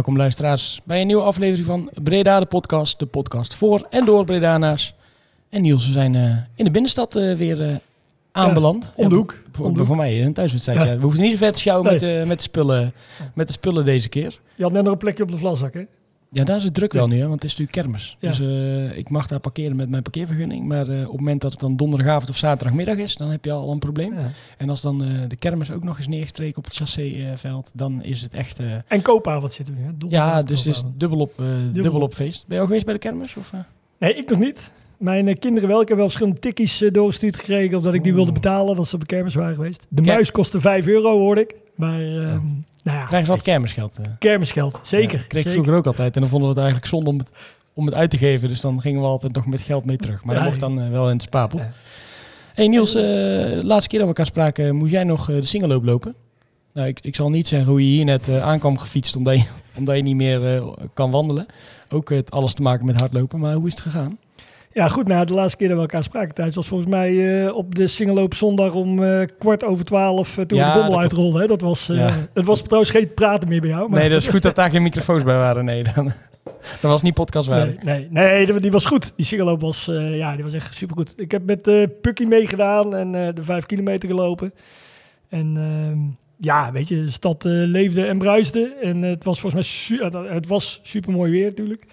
Welkom luisteraars bij een nieuwe aflevering van Breda de podcast. De podcast voor en door Bredanaars. En Niels, we zijn eh, in de binnenstad eh, weer eh, aanbeland. om de hoek. Ja, voor, Om de voor mij een thuiswedstrijd. Ja. Ja. We hoeven niet zo vet te sjouwen Nee. met, met, de spullen, met de spullen deze keer. Je had net nog een plekje op de vlaszak, hè? Ja, daar is het druk wel nu, hè, want het is natuurlijk kermis. Ja. Dus eh, ik mag daar parkeren met mijn parkeervergunning. Maar eh, op het moment dat het dan donderdagavond of zaterdagmiddag is, dan heb je al een probleem. Ja. En als dan eh, de kermis ook nog eens neergestreken op het chasséveld, dan is het echt... En koopavond zitten we nu, ja, dus het is dubbel op, eh, dubbel. op feest. Ben je al geweest bij de kermis? Of? Nee, ik nog niet. Mijn kinderen wel. Ik heb wel verschillende tikkies doorgestuurd gekregen, omdat ik die wilde betalen, dat ze op de kermis waren geweest. De muis kostte 5 euro, hoorde ik. Maar, eh, nou ja, Krijgen ze wat kermisgeld? eh? kermisgeld. Zeker. Ja, kreeg ik vroeger ook altijd. En dan vonden we het eigenlijk zonde om het, om het uit te geven. Dus dan gingen we altijd nog met geld mee terug. Maar Ja, dat mocht dan eh, wel in het spapel. Ja. hey Niels, eh, de laatste keer dat we elkaar spraken, moest jij nog eh, de singeloop lopen? Nou, ik, ik zal niet zeggen hoe je hier net eh, aankwam gefietst, omdat je, omdat je niet meer eh, kan wandelen. Ook het alles te maken met hardlopen. Maar hoe is het gegaan? Ja, goed. Nou, de laatste keer dat we elkaar spraken thuis was volgens mij eh, op de singeloop zondag om eh, kwart over twaalf eh, toen Ja, de bommel dat uitrolden. Hè. Dat was, Ja. het was trouwens geen praten meer bij jou. Maar Nee, dat is goed dat daar geen microfoons bij waren. Nee, dan, dan was niet podcastwaardig. Nee, nee, nee die, was goed. Die singeloop was, ja, die was echt supergoed. Ik heb met Pukkie meegedaan en de vijf kilometer gelopen. En ehm, ja, weet je, de stad leefde en bruiste. En het was volgens mij su het, was super mooi weer natuurlijk.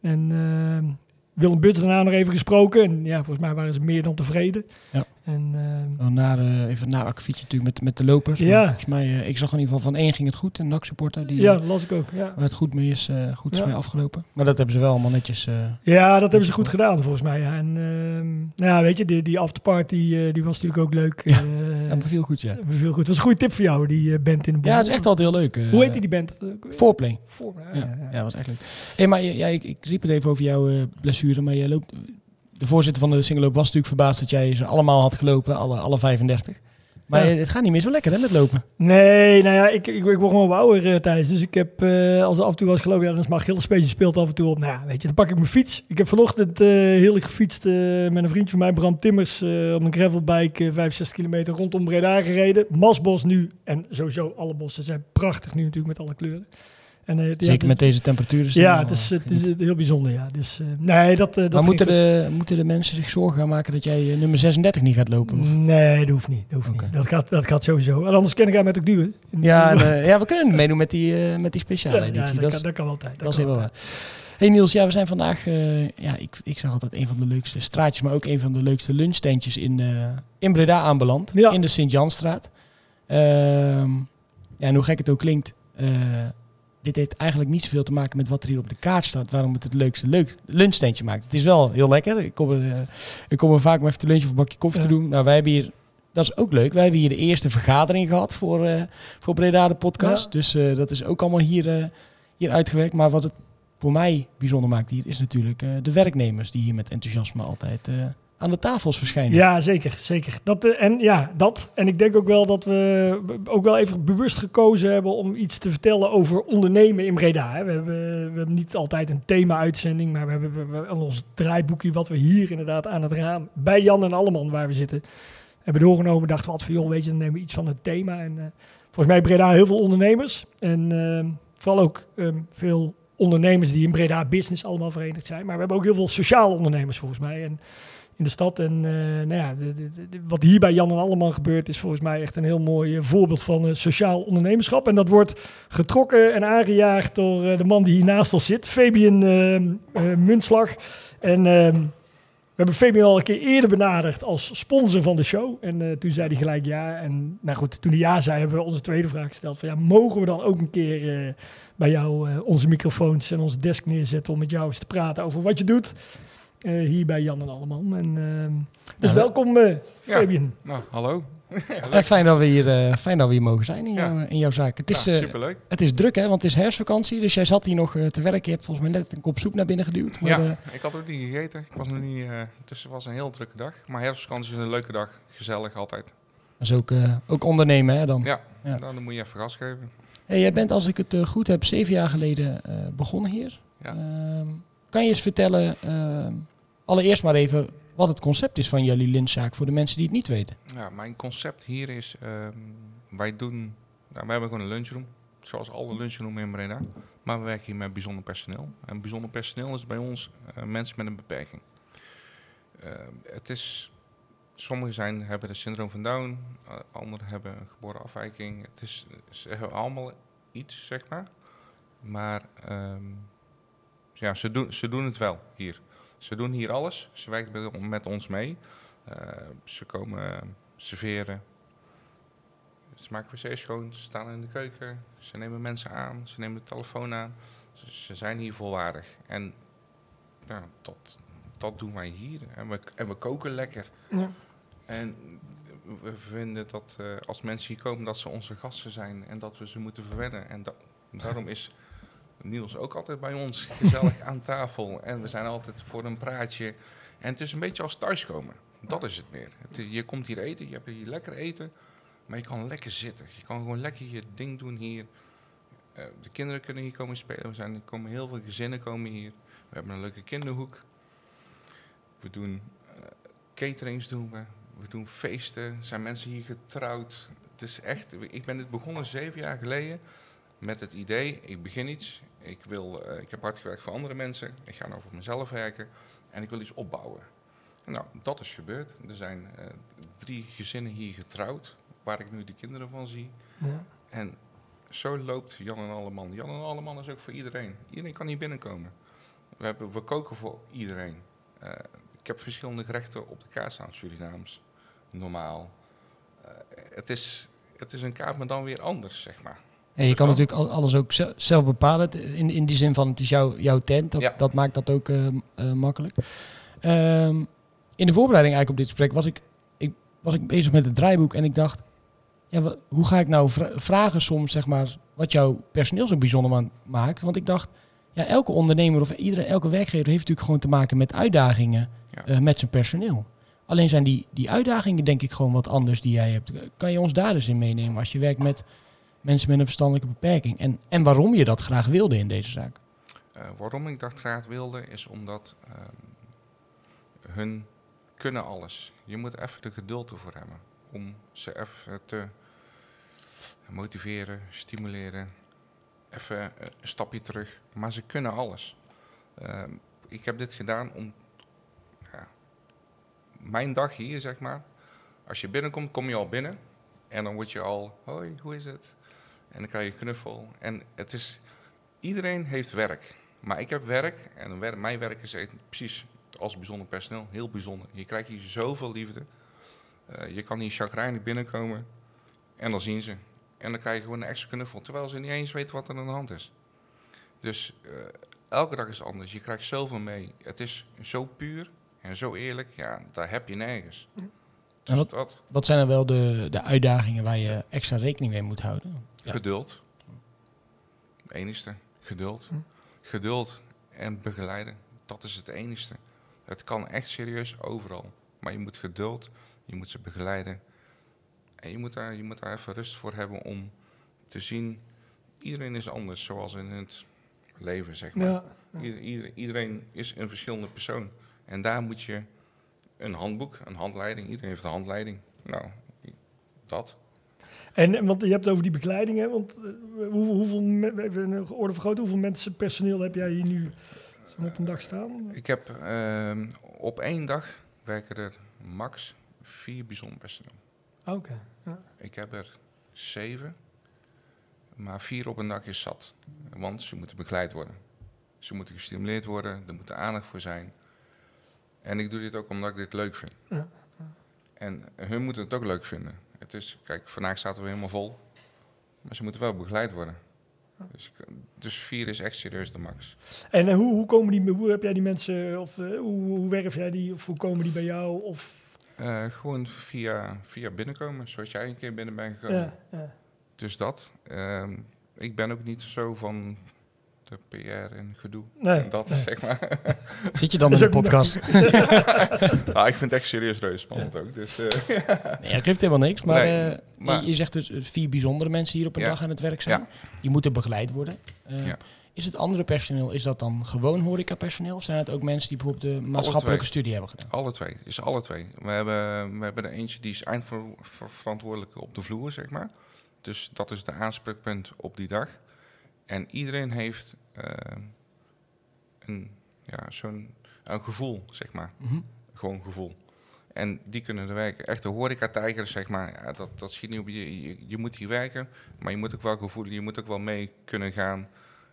En ehm, Willem Butt daarna nog even gesproken. En ja, volgens mij waren ze meer dan tevreden. Ja. En Dan naar, eh, even naar akkefietje natuurlijk met, met de lopers. Maar Ja. Volgens mij, eh, ik zag in ieder geval van één ging het goed. Een NAC-supporter die ja, dat las ik ook. Ja. waar het goed mee is, eh, goed is Ja. mee afgelopen. Maar dat hebben ze wel allemaal netjes... Ja, dat hebben ze goed gedaan volgens mij. Ja. En ehm, nou ja, weet je, die, die afterparty die was natuurlijk ook leuk. Ja, dat beviel goed, ja. Veel goed. Dat was een goede tip voor jou, die band in de boom. Ja, het is echt altijd heel leuk. Hoe heet die, die band? Eh, Foreplay. Voor, ja, Ja, was echt leuk. Hey, maar ja, ik, ik riep het even over jouw blessure, maar je loopt... De voorzitter van de singeloop was natuurlijk verbaasd dat jij ze allemaal had gelopen, alle, alle 35. Maar Ja. eh, het gaat niet meer zo lekker hè, met lopen. Nee, nou ja, ik, ik, ik word gewoon wat ouder uh, Thijs. Dus ik heb, eh, als er af en toe was gelopen, ja, dan is maar Gillespeetje speelt af en toe op. Nou ja, weet je, dan pak ik mijn fiets. Ik heb vanochtend eh heel erg gefietst eh, met een vriendje van mij, Bram Timmers, eh, op een gravelbike eh, 65 kilometer rondom Breda gereden. Masbos nu, en sowieso alle bossen zijn prachtig nu natuurlijk met alle kleuren. En, eh, Zeker met deze temperaturen. Ja, het is, eh, het is heel bijzonder, ja. Dus eh, nee, dat, dat maar moeten de, moeten de mensen zich zorgen gaan maken dat jij nummer 36 niet gaat lopen? Of? Nee, dat hoeft niet. Dat, hoeft niet. dat, gaat, dat gaat sowieso. En anders ik haar met ook duwen. Ja, en, ja, we kunnen meedoen met die, met die speciale Ja, ja, editie. dat, dat, kan, is, dat kan altijd. dat is heel waar. Hey Niels, ja, we zijn vandaag, ja, ik, ik zag altijd een van de leukste straatjes, maar ook een van de leukste lunchtentjes in, in Breda aanbeland. In de Sint-Janstraat. Ehm, ja, en hoe gek het ook klinkt, dit heeft eigenlijk niet zoveel te maken met wat er hier op de kaart staat, waarom het het leukste leuk lunchtentje maakt. Het is wel heel lekker. Ik kom er, eh, ik kom er vaak maar even te lunchen of een bakje koffie Ja. te doen. Nou, wij hebben hier, dat is ook leuk, wij hebben hier de eerste vergadering gehad voor, eh, voor Breda de podcast. Ja. Dus eh, dat is ook allemaal hier, hier uitgewerkt. Maar wat het voor mij bijzonder maakt hier, is natuurlijk de werknemers die hier met enthousiasme altijd aan de tafels verschijnen. Ja, zeker. zeker. Dat, eh, en ja, dat. En ik denk ook wel dat we ook wel even bewust gekozen hebben om iets te vertellen over ondernemen in Breda. hè. We hebben, we hebben niet altijd een thema-uitzending, maar we hebben, we ons draaiboekje wat we hier inderdaad aan het raam bij Jan en Alleman waar we zitten hebben doorgenomen. Dachten we altijd van, joh, weet je, dan nemen we iets van het thema. En eh, volgens mij Breda heel veel ondernemers. En ehm, vooral ook ehm, veel ondernemers die in Breda Business allemaal verenigd zijn. Maar we hebben ook heel veel sociale ondernemers volgens mij. En in de stad. En eh, nou ja, wat hier bij Jan en Alleman gebeurt, is volgens mij echt een heel mooi eh, voorbeeld van eh, sociaal ondernemerschap. En dat wordt getrokken en aangejaagd door de man die hier naast ons zit, Fabian Muntslag. En we hebben Fabian al een keer eerder benaderd als sponsor van de show. En toen zei hij gelijk ja. En nou goed, toen hij ja zei, hebben we onze tweede vraag gesteld. Van ja, mogen we dan ook een keer bij jou onze microfoons en onze desk neerzetten om met jou eens te praten over wat je doet? Eh, hier bij Jan en Alleman. En, ehm, dus Ja, welkom, eh, Ja. Fabian. Nou, hallo. Eh, fijn, dat we hier, eh, fijn dat we hier mogen zijn in, Ja. in jouw zaak. Het is, superleuk. het is druk, hè, want het is herfstvakantie. Dus jij zat hier nog eh, te werken. Je hebt volgens mij net een kop soep naar binnen geduwd. Maar, ja, ik had ook niet gegeten. Ik was nog niet, eh, dus het was een heel drukke dag. Maar herfstvakantie is een leuke dag. Gezellig altijd. dat is ook, eh, ook ondernemen, hè, dan. Ja, Ja. Nou, dan moet je even gas geven. Hey, jij bent, als ik het goed heb, zeven jaar geleden eh, begonnen hier. Ja. Ehm, kan je eens vertellen, ehm, allereerst maar even, wat het concept is van jullie lintzaak voor de mensen die het niet weten? Ja, mijn concept hier is, ehm, wij doen, nou, wij hebben gewoon een lunchroom. Zoals alle lunchrooms in Breda. Maar we werken hier met bijzonder personeel. En bijzonder personeel is bij ons eh, mensen met een beperking. Ehm, het is, sommigen zijn, hebben het syndroom van Down, eh, anderen hebben een geboren afwijking. Het is, ze hebben allemaal iets, zeg maar. Maar ehm, ja, ze doen, ze doen het wel hier. Ze doen hier alles. Ze werken met- ons mee. Eh, ze komen serveren. Ze maken wc's schoon. Ze staan in de keuken. Ze nemen mensen aan. Ze nemen de telefoon aan. Ze, ze zijn hier volwaardig. En ja, dat, dat doen wij hier. En we, en we koken lekker. Ja. En we vinden dat eh, als mensen hier komen, dat ze onze gasten zijn. En dat we ze moeten verwennen. En da- daarom is Niels ook altijd bij ons gezellig aan tafel. En we zijn altijd voor een praatje. En het is een beetje als thuiskomen. Dat is het meer. Het, je komt hier eten, je hebt hier lekker eten. Maar je kan lekker zitten. Je kan gewoon lekker je ding doen hier. Eh, de kinderen kunnen hier komen spelen. We zijn, er komen heel veel gezinnen komen hier. We hebben een leuke kinderhoek. We doen eh, caterings doen we. We doen feesten. Zijn mensen hier getrouwd. Het is echt. Ik ben dit begonnen zeven jaar geleden met het idee. Ik begin iets. Ik wil. eh, ik heb hard gewerkt voor andere mensen. Ik ga nou voor mezelf werken en ik wil iets opbouwen. Nou, dat is gebeurd. Er zijn eh, drie gezinnen hier getrouwd, waar ik nu de kinderen van zie. Ja. En zo loopt Jan en Alleman. Jan en Alleman is ook voor iedereen. Iedereen kan hier binnenkomen. We, hebben, we koken voor iedereen. Eh, ik heb verschillende gerechten op de kaart staan, Surinaams, normaal. Het, is, het is een kaart, maar dan weer anders, zeg maar. En je kan natuurlijk al- alles ook ze- zelf bepalen. In, in die zin van, het is jouw, jouw tent. Dat, Ja. dat maakt dat ook eh, m- eh, makkelijk. Ehm, in de voorbereiding eigenlijk op dit gesprek was ik, ik, was ik bezig met het draaiboek. En ik dacht, ja, hoe ga ik nou vra- vragen soms, zeg maar, wat jouw personeel zo bijzonder ma- maakt? Want ik dacht, ja, elke ondernemer of iedere, elke werkgever heeft natuurlijk gewoon te maken met uitdagingen Ja. eh, met zijn personeel. Alleen zijn die, die uitdagingen denk ik gewoon wat anders die jij hebt. Kan je ons daar eens in meenemen als je werkt met mensen met een verstandelijke beperking? En, en waarom je dat graag wilde in deze zaak? Eh, waarom ik dat graag wilde, is omdat ehm, hun kunnen alles. Je moet even de geduld ervoor hebben om ze even te motiveren, stimuleren, even eh, een stapje terug. Maar ze kunnen alles. Ehm, ik heb dit gedaan om ja, mijn dag hier, zeg maar. Als je binnenkomt, kom je al binnen en dan word je al, hoi, hoe is het? En dan krijg je knuffel. En het is, iedereen heeft werk. Maar ik heb werk en mijn werk is precies als bijzonder personeel, heel bijzonder. Je krijgt hier zoveel liefde. Eh, je kan hier chagrijnig binnenkomen en dan zien ze. En dan krijg je gewoon een extra knuffel, terwijl ze niet eens weten wat er aan de hand is. Dus eh, elke dag is anders. Je krijgt zoveel mee. Het is zo puur en zo eerlijk. Ja, daar heb je nergens. Dus wat- dat, Wat zijn dan wel de, de uitdagingen waar je extra rekening mee moet houden? Ja. Geduld. Het enigste. Geduld. Hm. Geduld en begeleiden. Dat is het enigste. Het kan echt serieus overal. Maar je moet geduld, je moet ze begeleiden. En je moet daar, je moet daar even rust voor hebben om te zien... Iedereen is anders, zoals in het leven, zeg maar. Ja. Ieder- ieder- iedereen is een verschillende persoon. En daar moet je een handboek, een handleiding... Iedereen heeft een handleiding. Nou, dat. En want je hebt het over die begeleiding, hè? Want eh, hoeveel, hoeveel even orde hoeveel mensen personeel heb jij hier nu op een dag staan? Ik heb ehm, op één dag werken er max vier bijzonder personeel. Oké. Ja. Ik heb er zeven, maar vier op een dag is zat. Want ze moeten begeleid worden. Ze moeten gestimuleerd worden, er moet aandacht voor zijn. En ik doe dit ook omdat ik dit leuk vind. Ja, En hun moeten het ook leuk vinden. Het is, kijk, vandaag zaten we helemaal vol. Maar ze moeten wel begeleid worden. Dus, dus vier is echt serieus de max. En eh, hoe, hoe, komen die, hoe heb jij die mensen, of eh, hoe, hoe werf jij die, of hoe komen die bij jou? Of, Eh, gewoon via, via binnenkomen, zoals jij een keer binnen bent gekomen. ja, ja. Dus dat. Ehm, ik ben ook niet zo van de PR en gedoe. Nee, En dat nee. is zeg maar. Zit je dan in de podcast? nou, ik vind het echt serieus reuze spannend ook. Dus eh, Nee, dat geeft helemaal niks. Maar, Nee, eh, maar- je, je zegt dus eh, vier bijzondere mensen hier op een Ja. dag aan het werk zijn. Ja. Die moeten begeleid worden. Eh, Ja. Is het andere personeel, is dat dan gewoon horecapersoneel? Of zijn het ook mensen die bijvoorbeeld de maatschappelijke studie hebben gedaan? alle twee. Is alle twee. We hebben, we hebben er eentje die is eindverantwoordelijk op de vloer, zeg maar. Dus dat is de aanspreekpunt op die dag. En iedereen heeft eh, een, ja, zo'n een gevoel, zeg maar. Mhm. Gewoon gevoel. En die kunnen er werken. Echte horeca-tijgers, zeg maar. Ja, dat, dat zie je niet op je, je. Je moet hier werken, maar je moet ook wel gevoelen. Je moet ook wel mee kunnen gaan.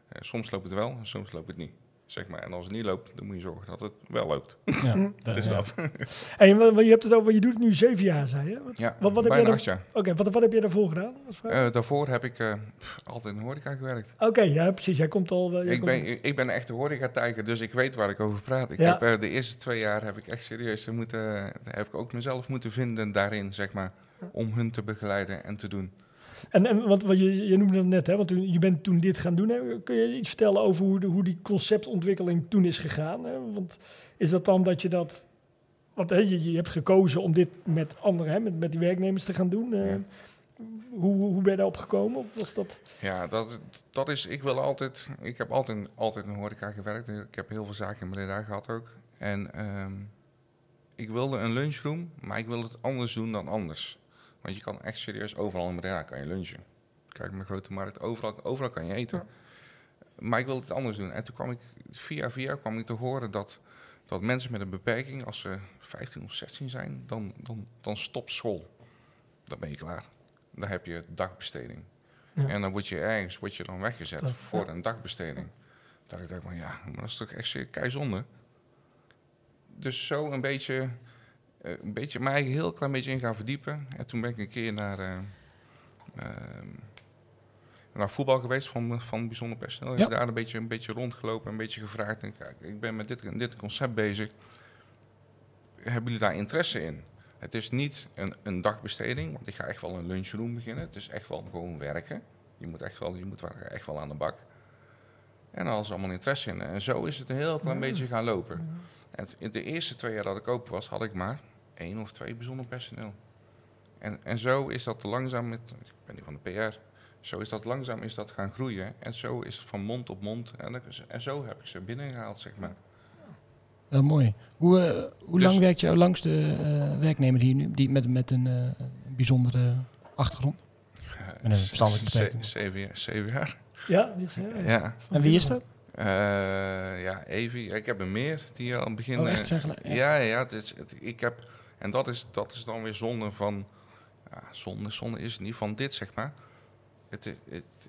Eh, soms loopt het wel, soms loopt het niet. Zeg maar. En als het niet loopt, dan moet je zorgen dat het wel loopt. Ja, dat- ja. dat. En wa- je hebt het over, je doet het nu zeven jaar, zei je? Wat- Ja, Wat- wat heb jij acht jaar. Oké, wat, wat heb je daarvoor gedaan? Eh, daarvoor heb ik eh, pff, altijd in de horeca gewerkt. Oké, ja, precies. Jij komt al... jij Ik komt- ben, ik ben een echte horeca-tijger, dus ik weet waar ik over praat. Ik Ja. heb, eh, de eerste twee jaar heb ik echt serieus eh, moeten, heb ik ook mezelf moeten vinden daarin, zeg maar. Om hun te begeleiden en te doen. En, en wat, wat je, je noemde het net, hè, want toen, je bent toen dit gaan doen. Hè. Kun je iets vertellen over hoe, de, hoe die conceptontwikkeling toen is gegaan? Hè? Want is dat dan dat je dat... Want hè, je, je hebt gekozen om dit met anderen, hè, met, met die werknemers te gaan doen. eh, Ja. hoe, hoe ben je daarop gekomen? Of was dat... Ja, dat, dat is, ik wil altijd, ik heb altijd, altijd in de horeca gewerkt. Ik heb heel veel zaken in Breda gehad ook. En ehm, ik wilde een lunchroom, maar ik wil het anders doen dan anders. Want je kan echt serieus overal in Breda kan je lunchen. Kijk, mijn grote markt, overal, overal kan je eten. Maar ik wilde het anders doen. En toen kwam ik, via via kwam ik te horen dat, dat mensen met een beperking, als ze 15 of 16 zijn, dan, dan, dan stopt school. Dan ben je klaar. Dan heb je dagbesteding. Ja. En dan word je ergens word je dan weggezet Ja. voor een dagbesteding. Dat ik dacht, maar ja, maar dat is toch echt zeer keizonde. Dus zo een beetje, een beetje, mij heel klein beetje in gaan verdiepen. En toen ben ik een keer naar, eh, ehm, naar voetbal geweest van, van bijzonder personeel. Ik heb daar een beetje, een beetje rondgelopen, een beetje gevraagd. En kijk, ik ben met dit, dit concept bezig. Hebben jullie daar interesse in? Het is niet een, een dagbesteding, want ik ga echt wel een lunchroom beginnen. Het is echt wel gewoon werken. Je moet echt wel, je moet echt wel aan de bak. En hadden ze allemaal interesse in. En zo is het een heel klein Ja. beetje gaan lopen. En de eerste twee jaar dat ik open was, had ik maar één of twee bijzonder personeel. En, en zo is dat langzaam, met, ik ben niet van de PR, zo is dat langzaam is dat gaan groeien. En zo is het van mond op mond. En, zo heb ik ze binnengehaald, zeg maar. Wel mooi. Hoe, eh, hoe Dus- lang werkt jouw langste eh, werknemer hier nu? Die met, met een eh, bijzondere achtergrond? Met een verstandelijke beperking. Zeven jaar. Zeven jaar. Ja, dit is, Ja. En wie is dat? Eh, ja, Evie. Ik heb er meer die al aan het begin. Oh, echt? Zijn gelijk- ja. Ja, het is, het, ik heb, en dat is, dat is dan weer zonde van, ja, zonde, zonde is het niet van dit, zeg maar. Het,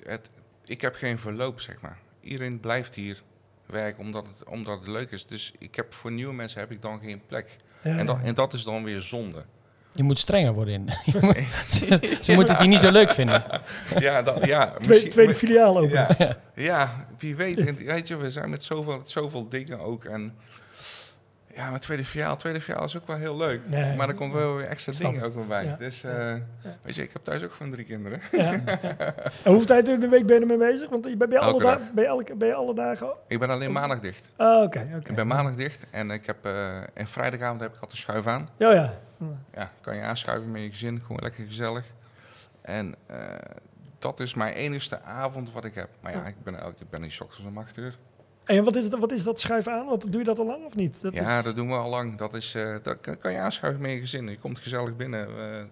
het, ik heb geen verloop, zeg maar. Iedereen blijft hier werken omdat het, omdat het leuk is. Dus ik heb, voor nieuwe mensen heb ik dan geen plek. ja, En, dat, en dat is dan weer zonde. Je moet strenger worden in. Je moet- ze, ze moeten het hier niet zo leuk vinden. ja, dat, ja, Tweede, misschien- tweede filiaal open. Ja, ja, wie weet. En Weet je, we zijn met zoveel, zoveel dingen ook. En ja, maar tweede filiaal, tweede filiaal is ook wel heel leuk. Nee. Maar er komt wel weer extra dingen ook weer bij. Ja. Dus eh, weet je, ik heb thuis ook gewoon drie kinderen. Ja. En hoeveel tijd in de week ben je ermee bezig? Want je- ben je, alle dag. ben je, elke, ben je alle dagen... Ik ben alleen maandag dicht. Ah, oké. oké. Ik ben maandag dicht en ik heb eh, en vrijdagavond heb ik altijd schuif aan. Ja, ja. Ja, kan je aanschuiven met je gezin, gewoon lekker gezellig. En eh, dat is mijn enigste avond wat ik heb. Maar ja, ik ben, elke, ik ben 's ochtends om acht uur. En wat is, het, wat is dat schuiven aan? Wat, doe je dat al lang of niet? Dat ja, is- dat doen we al lang. Dat, is, eh, dat kan, je aanschuiven met je gezin. Je komt gezellig binnen.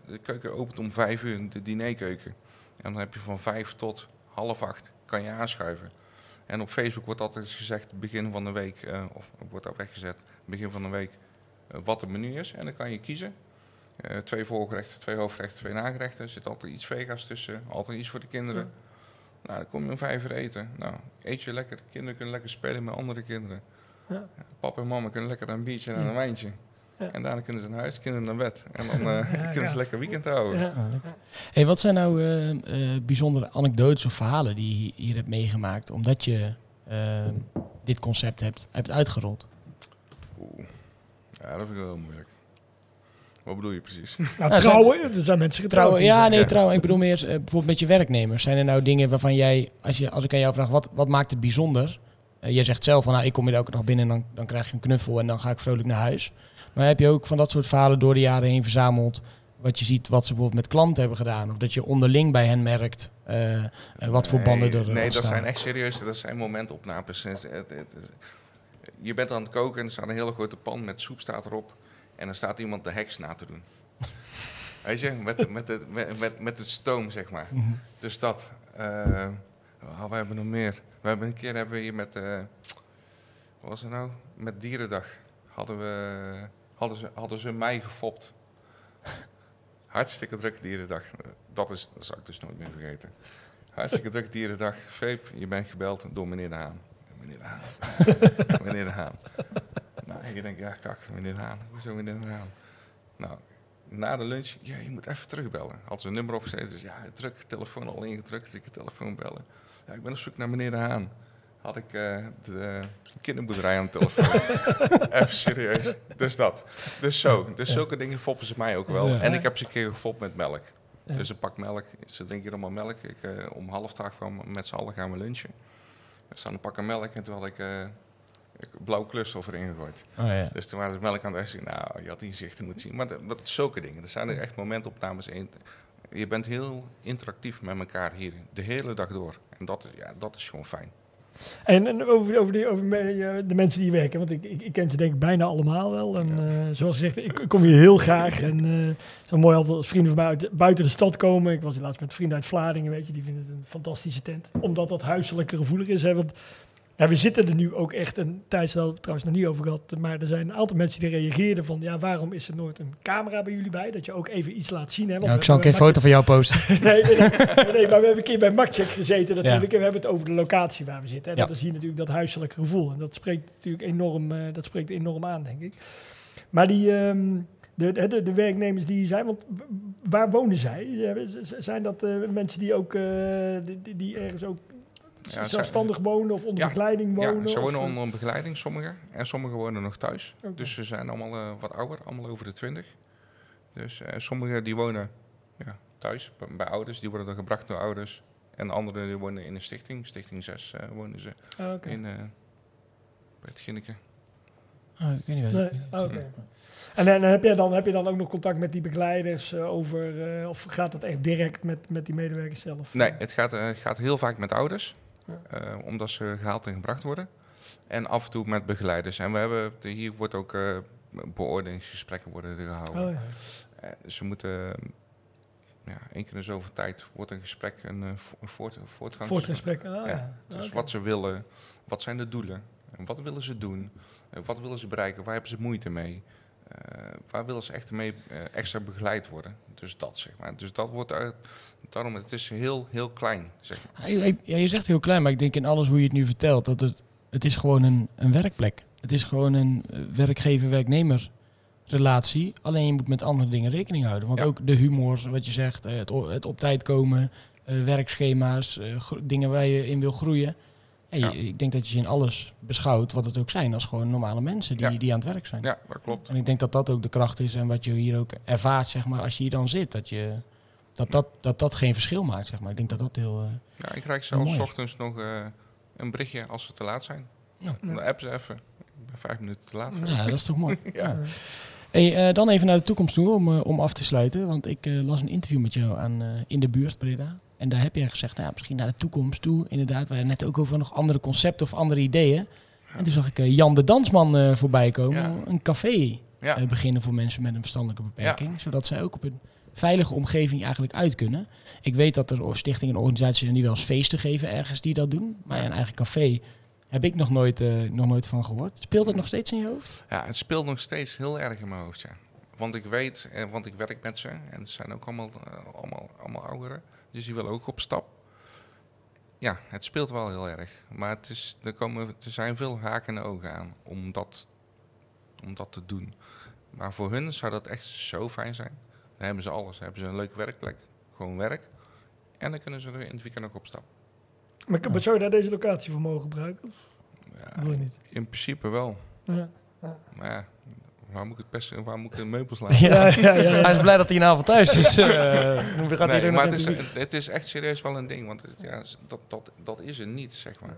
de keuken opent om vijf uur, de dinerkeuken. En dan heb je van vijf tot half acht kan je aanschuiven. En op Facebook wordt altijd gezegd, begin van de week, eh, of wordt dat weggezet, begin van de week, eh, wat het menu is. En dan kan je kiezen. Twee voorgerechten, twee hoofdgerechten, twee nagerechten. Er zit altijd iets vega's tussen, altijd iets voor de kinderen. Nou, dan kom je om vijf uur eten. Nou, eet je lekker. Kinderen kunnen lekker spelen met andere kinderen. Ja. Papa en mama kunnen lekker een biertje en Ja. een wijntje. Ja. En daarna kunnen ze naar huis, kinderen naar bed. En dan eh, Ja, kunnen ze lekker weekend houden. Ja. Ah. Hey, wat zijn nou eh, eh, bijzondere anekdotes of verhalen die je hier- hebt meegemaakt, omdat je eh, dit concept hebt, hebt uitgerold? Oeh. Ja, dat vind ik wel heel moeilijk. Wat bedoel je precies? Nou, Nou, trouwen, er zijn mensen getrouwd. Trouwen, ja, nee, Ja. trouwen. Ik bedoel meer eh, bijvoorbeeld met je werknemers. Zijn er nou dingen waarvan jij, als, je, als ik aan jou vraag, wat, wat maakt het bijzonder? Eh, jij zegt zelf van, nou, ik kom hier elke dag binnen en dan, dan krijg je een knuffel en dan ga ik vrolijk naar huis. Maar heb je ook van dat soort verhalen door de jaren heen verzameld? Wat je ziet wat ze bijvoorbeeld met klanten hebben gedaan? Of dat je onderling bij hen merkt eh, wat voor banden er Nee, nee dat zijn echt serieus. Dat zijn momentopnames. Het- het- het- Je bent aan het koken en er staat een hele grote pan met soep staat erop. En dan staat iemand de heks na te doen. Weet je, met, met, het, met, met, met het stoom, zeg maar. Mhm. Dus dat. oh, we hebben nog meer. We hebben een keer hebben we hier met. eh, wat was het nou? Met Dierendag hadden we. Hadden ze, hadden ze mij gefopt. Hartstikke druk Dierendag. Dat, is, dat zal ik dus nooit meer vergeten. Hartstikke druk Dierendag. Veep, je bent gebeld door meneer De Haan. Meneer De Haan. meneer De Haan. Nou, je denkt, ja, kak, meneer De Haan. Hoezo meneer De Haan? Nou, na de lunch, ja, je moet even terugbellen. Had ze een nummer opgezet, dus ja, druk, telefoon al ingedrukt, ik telefoon bellen. Ja, ik ben op zoek naar meneer De Haan. Had ik eh, de kinderboerderij aan de telefoon. even serieus. Dus dat. Dus zo. Dus zulke dingen foppen ze mij ook wel. En ik heb ze een keer gefopt met melk. Dus een pak melk. Ze drinken allemaal melk. Ik, eh, om half twaalf gaan we met z'n allen gaan we lunchen. Er staan een pakken melk en toen had ik eh ik blauw kleurstof erin gegooid. Oh, ja. Dus toen waren ze melk aan het eten. Nou, je had inzichten moeten zien. Maar dat, dat, zulke dingen. Er zijn er echt momentopnames in. Je bent heel interactief met elkaar hier de hele dag door. En dat is, ja, dat is gewoon fijn. En, en over, over, die, over eh, de mensen die hier werken, want ik, ik, ik ken ze denk ik bijna allemaal wel. En eh, zoals gezegd, ik, ik kom hier heel graag. En eh, het is wel mooi altijd als vrienden van mij uit, buiten de stad komen. Ik was laatst met vrienden uit Vlaardingen, weet je, die vinden het een fantastische tent. Omdat dat huiselijke gevoelig is. Hè, want ja, we zitten er nu ook echt, en Thijs had het trouwens nog niet over gehad, maar er zijn een aantal mensen die reageerden van, ja, waarom is er nooit een camera bij jullie bij? Dat je ook even iets laat zien. Hè? Ja, ik zal een keer een foto van jou posten. nee, nee, maar we hebben een keer bij Maccheck gezeten natuurlijk. Ja. En we hebben het over de locatie waar we zitten. En Ja. dat is hier natuurlijk dat huiselijke gevoel. En dat spreekt natuurlijk enorm, eh, dat spreekt enorm aan, denk ik. Maar die, ehm, de, de, de werknemers die hier zijn, want waar wonen zij? Zijn dat eh, mensen die ook, eh, die ergens ook Ja, zelfstandig wonen of onder Ja. begeleiding wonen? Ja, ze wonen eh, onder een begeleiding, sommigen. En sommigen wonen nog thuis. Dus ze zijn allemaal eh, wat ouder, allemaal over de twintig. Dus eh, sommigen die wonen ja, thuis, bij, bij ouders. Die worden dan gebracht door ouders. En anderen die wonen in een stichting. Stichting 6 eh, wonen ze ah, oké. in, eh, bij het Ginneke. Oh, ik weet niet Nee, ah, oké. En, en heb, jij dan, heb je dan ook nog contact met die begeleiders over, eh, of gaat dat echt direct met, met die medewerkers zelf? Nee, het gaat, eh, gaat heel vaak met ouders. Eh, omdat ze gehaald en gebracht worden. En af en toe met begeleiders. En we hebben, hier wordt ook eh, beoordelingsgesprekken worden gehouden. Oh, ja. Eh, ze moeten, ja, één keer in zoveel tijd wordt een gesprek, een, vo- een voort, een voortgang. Voortgesprek. Ah, ja. Ja, Dus wat ze willen, wat zijn de doelen, en wat willen ze doen, Eh, wat willen ze bereiken, waar hebben ze moeite mee, waar willen ze echt mee eh, extra begeleid worden. Dus dat zeg maar. Dus dat wordt uit, daarom, het is heel, heel klein. Zeg maar. Ja, ik- ja, je zegt heel klein, maar ik denk in alles hoe je het nu vertelt, dat het, het is gewoon een, een werkplek. Het is gewoon een eh, werkgever-werknemer relatie. Alleen je moet met andere dingen rekening houden. Want Ja. ook de humor, wat je zegt, eh, het, op tijd komen, eh, werkschema's, eh, dingen waar je in wil groeien. Ja. Ik denk dat je ze in alles beschouwt wat het ook zijn als gewoon normale mensen die, Ja. die aan het werk zijn. Ja, dat klopt. En ik denk dat dat ook de kracht is en wat je hier ook ervaart, zeg maar, als je hier dan zit. Dat je, dat, dat, dat, dat geen verschil maakt, zeg maar. Ik denk dat dat heel... eh, Ja, ik krijg zelfs ochtends nog eh, een berichtje als ze te laat zijn. Ja. Dan appen ze even. Ik ben vijf minuten te laat. Ja, dat is toch mooi. Ja. Hey, eh, dan even naar de toekomst toe om, om af te sluiten. Want ik las een interview met jou aan, eh, in de buurt, Breda. En daar heb jij gezegd, nou, ja, misschien naar de toekomst toe. Inderdaad, we hadden net ook over nog andere concepten of andere ideeën. En toen zag ik eh, Jan de Dansman eh, voorbij komen. Een café eh, beginnen voor mensen met een verstandelijke beperking. Zodat zij ook op een veilige omgeving eigenlijk uit kunnen. Ik weet dat er stichtingen en organisaties zijn die wel eens feesten geven ergens die dat doen. Maar een eigen café Heb ik nog nooit, nog nooit van gehoord. Speelt het nog steeds in je hoofd? Ja, het speelt nog steeds heel erg in mijn hoofd, ja. Want ik weet, eh, want ik werk met ze en het zijn ook allemaal, allemaal, allemaal ouderen. Dus die willen ook op stap. Ja, het speelt wel heel erg. Maar het is, er, komen, er zijn veel haken en ogen aan om dat, om dat te doen. Maar voor hun zou dat echt zo fijn zijn. Dan hebben ze alles. Dan hebben ze een leuke werkplek. Gewoon werk. En dan kunnen ze er in het weekend ook op stap. Maar, maar zou je daar deze locatie voor mogen gebruiken? Of Ja, wil je niet? in principe wel. Ja. Maar ja, waar moet ik het best, waar moet ik de meubels laten? Ja. Ja, ja, ja, ja. Hij is blij dat hij een avond thuis is. Eh, gaat Nee, er maar het is, het is echt serieus wel een ding, want het- ja, dat, dat, dat is er niet, zeg maar.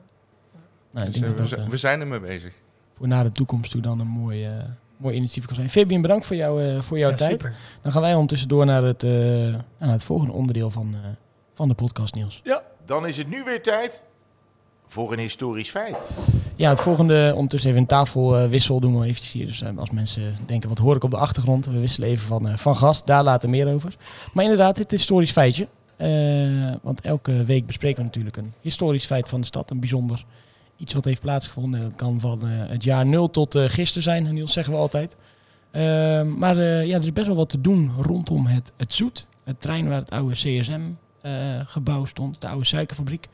Nou, ik Dus, denk eh, dat we, eh, we zijn ermee bezig. voor na de toekomst toe dan een mooi, mooi initiatief kan zijn. Fabian, bedankt voor, jou, eh, voor jouw Ja, tijd. super. Dan gaan wij ondertussen door naar het, eh, naar het volgende onderdeel van, eh, van de podcast, Niels. Dan is het nu weer tijd voor een historisch feit. Ja, het volgende, ondertussen even een tafelwissel doen we eventjes hier. Dus eh, als mensen denken, wat hoor ik op de achtergrond? We wisselen even van, eh, van gast, daar later meer over. Maar inderdaad, dit is historisch feitje. Eh, want elke week bespreken we natuurlijk een historisch feit van de stad. Een bijzonder iets wat heeft plaatsgevonden. Dat kan van het jaar 0 tot eh, gisteren zijn, Niels zeggen we altijd. Eh, maar ja, er is best wel wat te doen rondom het, het Zoet. Het trein waar het oude CSM-gebouw stond, de oude suikerfabriek.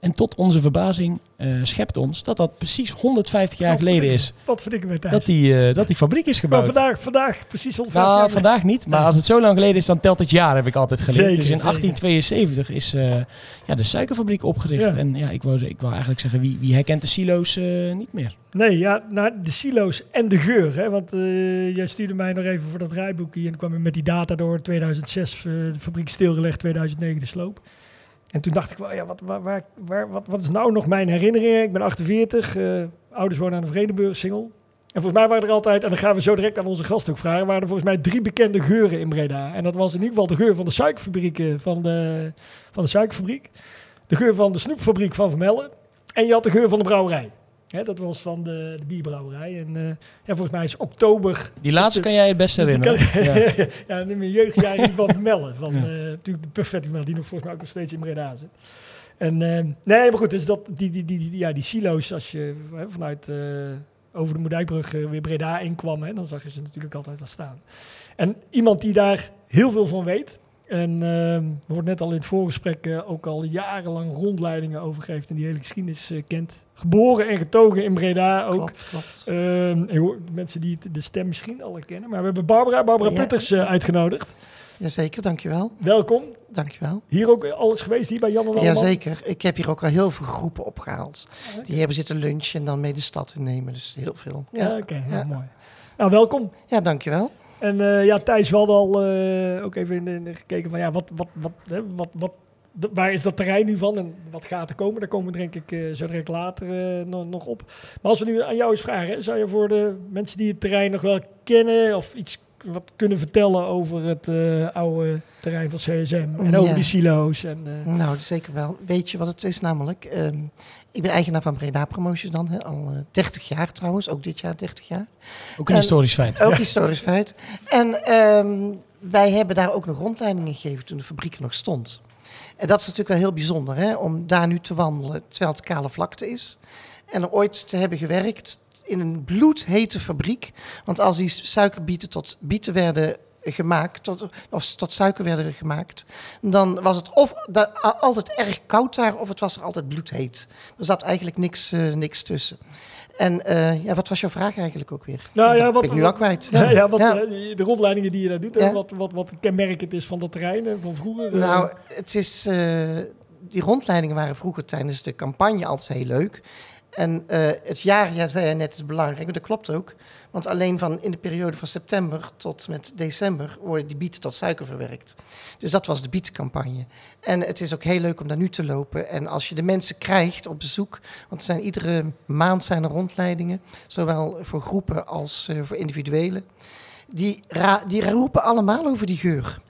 En tot onze verbazing eh, schept ons dat dat precies 150 jaar geleden is Wat verdikken we Thijs? dat die, eh, dat die fabriek is Maar gebouwd. vandaag, vandaag, precies 150 Nou, jaar vandaag niet, maar Nee. als het zo lang geleden is, dan telt het jaar, heb ik altijd geleerd. Zeker, dus in zeker. 1872 is eh, ja, de suikerfabriek opgericht. Ja. En ja, ik wou, ik wou eigenlijk zeggen, wie, wie herkent de silo's niet meer? Nee, ja, nou, de silo's en de geur. Hè? Want jij stuurde mij nog even voor dat rijboekje. En kwam je met die data door 2006, eh, de fabriek stilgelegd, 2009 de sloop. En toen dacht ik wel, ja, wat, waar, waar, wat, wat is nou nog mijn herinnering? Ik ben 48, eh, ouders wonen aan de Vredenburg, single. En volgens mij waren er altijd, en dan gaan we zo direct aan onze gast ook vragen, waren er volgens mij drie bekende geuren in Breda. En dat was in ieder geval de geur van de suikerfabrieken van de, van de suikerfabriek. De geur van de snoepfabriek van Vermellen. En je had de geur van de brouwerij. Hè, dat was van de, de bierbrouwerij. En eh, ja, volgens mij is oktober. Die laatste kan jij het best herinneren. kan- Ja. ja, in mijn jeugdjaar in ieder geval Vermellen. Van, Ja. eh, natuurlijk de Perfect Vermellen, die nog volgens mij ook nog steeds in Breda zit. En eh, nee, maar goed, dus dat, die, die, die, die- ja, die silo's, als je hè, vanuit over de Moerdijkbrug weer Breda inkwam, hè, dan zag je ze natuurlijk altijd al staan. En iemand die daar heel veel van weet, en ehm er wordt net al in het voorgesprek eh, ook al jarenlang rondleidingen over geeft en die hele geschiedenis eh, kent. Geboren en getogen in Breda ook. Klopt, klopt. Ehm, je hoort mensen die de stem misschien al kennen. Maar we hebben Barbara, Barbara Ja. Putters eh, uitgenodigd. Jazeker, dankjewel. Welkom. Dankjewel. Hier ook alles geweest, hier bij Jan en Alleman? Jazeker. Ik heb hier ook al heel veel groepen opgehaald. Die hebben zitten lunchen en dan mee de stad innemen. Dus heel veel. Ja, Ja, oké, Ja. heel mooi. Nou, welkom. ja dankjewel. En eh, ja, Thijs, we hadden al eh, ook even in in gekeken van ja, wat, wat, wat, hè, wat, wat, waar is dat terrein nu van en wat gaat er komen? Daar komen we denk ik eh, zo direct later nog, nog op. Maar als we nu aan jou eens vragen, zou je voor de mensen die het terrein nog wel kennen of iets wat kunnen vertellen over het oude terrein van CSM en over Ja. die silo's? En, eh, Nou, zeker wel. Weet je wat het is namelijk? Ehm, ik ben eigenaar van Breda Promotions dan. Al eh, 30 jaar trouwens. Ook dit jaar 30 jaar. Ook een En- historisch feit. Ook historisch feit. En ehm, wij hebben daar ook nog rondleidingen gegeven toen de fabriek er nog stond. En dat is natuurlijk wel heel bijzonder, hè, om daar nu te wandelen terwijl het kale vlakte is. En er ooit te hebben gewerkt in een bloedhete fabriek. Want als die suikerbieten tot bieten werden gemaakt, tot, of tot suiker werden gemaakt, dan was het of da- altijd erg koud daar, of het was er altijd bloedheet. Er zat eigenlijk niks, eh, niks tussen. En eh, ja, wat was jouw vraag eigenlijk ook weer? Nou ja, wat- ben ik nu wat- al kwijt. Ja, ja, wat, Ja. eh, de rondleidingen die je daar doet, wat, wat, wat kenmerkend is van dat terrein eh, van vroeger. Nou, het is, die rondleidingen waren vroeger tijdens de campagne altijd heel leuk. En eh, het jaar, ja, zei jij net, is belangrijk. Dat klopt ook. Want alleen van in de periode van september tot met december worden die bieten tot suiker verwerkt. Dus dat was de bietencampagne. En het is ook heel leuk om daar nu te lopen. En als je de mensen krijgt op bezoek, want er zijn iedere maand zijn er rondleidingen, zowel voor groepen als eh, voor individuelen. Die, die roepen allemaal over die geur.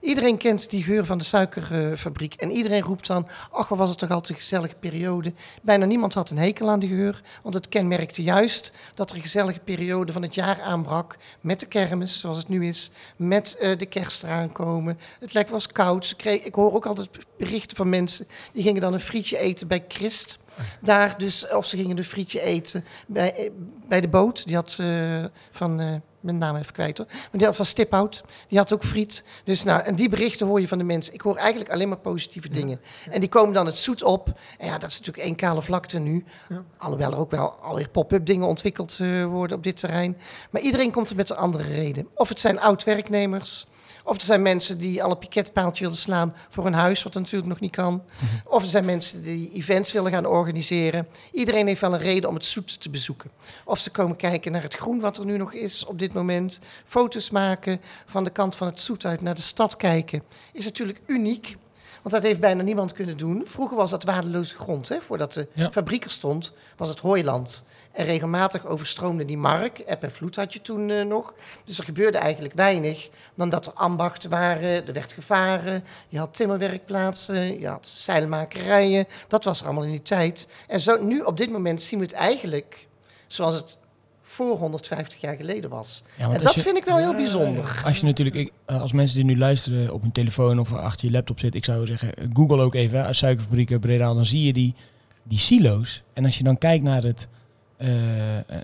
Iedereen kent die geur van de suikerfabriek. en iedereen roept dan, ach, wat was het toch altijd een gezellige periode. Bijna niemand had een hekel aan die geur. Want het kenmerkte juist dat er een gezellige periode van het jaar aanbrak. Met de kermis, zoals het nu is. Met eh, de kerst eraan komen. Het lekker was koud. Kreeg, ik hoor ook altijd berichten van mensen. Die gingen dan een frietje eten bij Christ. Daar dus, of ze gingen een frietje eten bij, eh, bij de boot. Die had eh, van, mijn naam even kwijt hoor. Maar die had van Stiphout, die had ook friet. Dus nou, en die berichten hoor je van de mensen. Ik hoor eigenlijk alleen maar positieve dingen. En die komen dan het zoet op. En ja, dat is natuurlijk één kale vlakte nu. Ja. Alhoewel er ook wel alweer pop-up dingen ontwikkeld eh, worden op dit terrein. Maar iedereen komt er met een andere reden. Of het zijn oud-werknemers. Of er zijn mensen die al een piketpaaltje willen slaan voor een huis, wat natuurlijk nog niet kan. Of er zijn mensen die events willen gaan organiseren. Iedereen heeft wel een reden om het zoet te bezoeken. Of ze komen kijken naar het groen wat er nu nog is op dit moment. Foto's maken van de kant van het zoet uit naar de stad kijken. Is natuurlijk uniek. Want dat heeft bijna niemand kunnen doen. Vroeger was dat waardeloze grond. Hè? Voordat de Ja. fabriek er stond, was het hooiland. En regelmatig overstroomde die mark. Eb en vloed had je toen eh, nog. Dus er gebeurde eigenlijk weinig. Dan dat er ambachten waren, er werd gevaren. Je had timmerwerkplaatsen, je had zeilmakerijen. Dat was er allemaal in die tijd. En zo, nu op dit moment zien we het eigenlijk zoals het voor 150 jaar geleden was. Ja, want en dat je- vind ik wel heel bijzonder. Als je natuurlijk, ik, eh, als mensen die nu luisteren op hun telefoon of achter je laptop zitten, ik zou zeggen, eh, Google ook even, hè, suikerfabrieken Breda, dan zie je die, die silo's. En als je dan kijkt naar, het,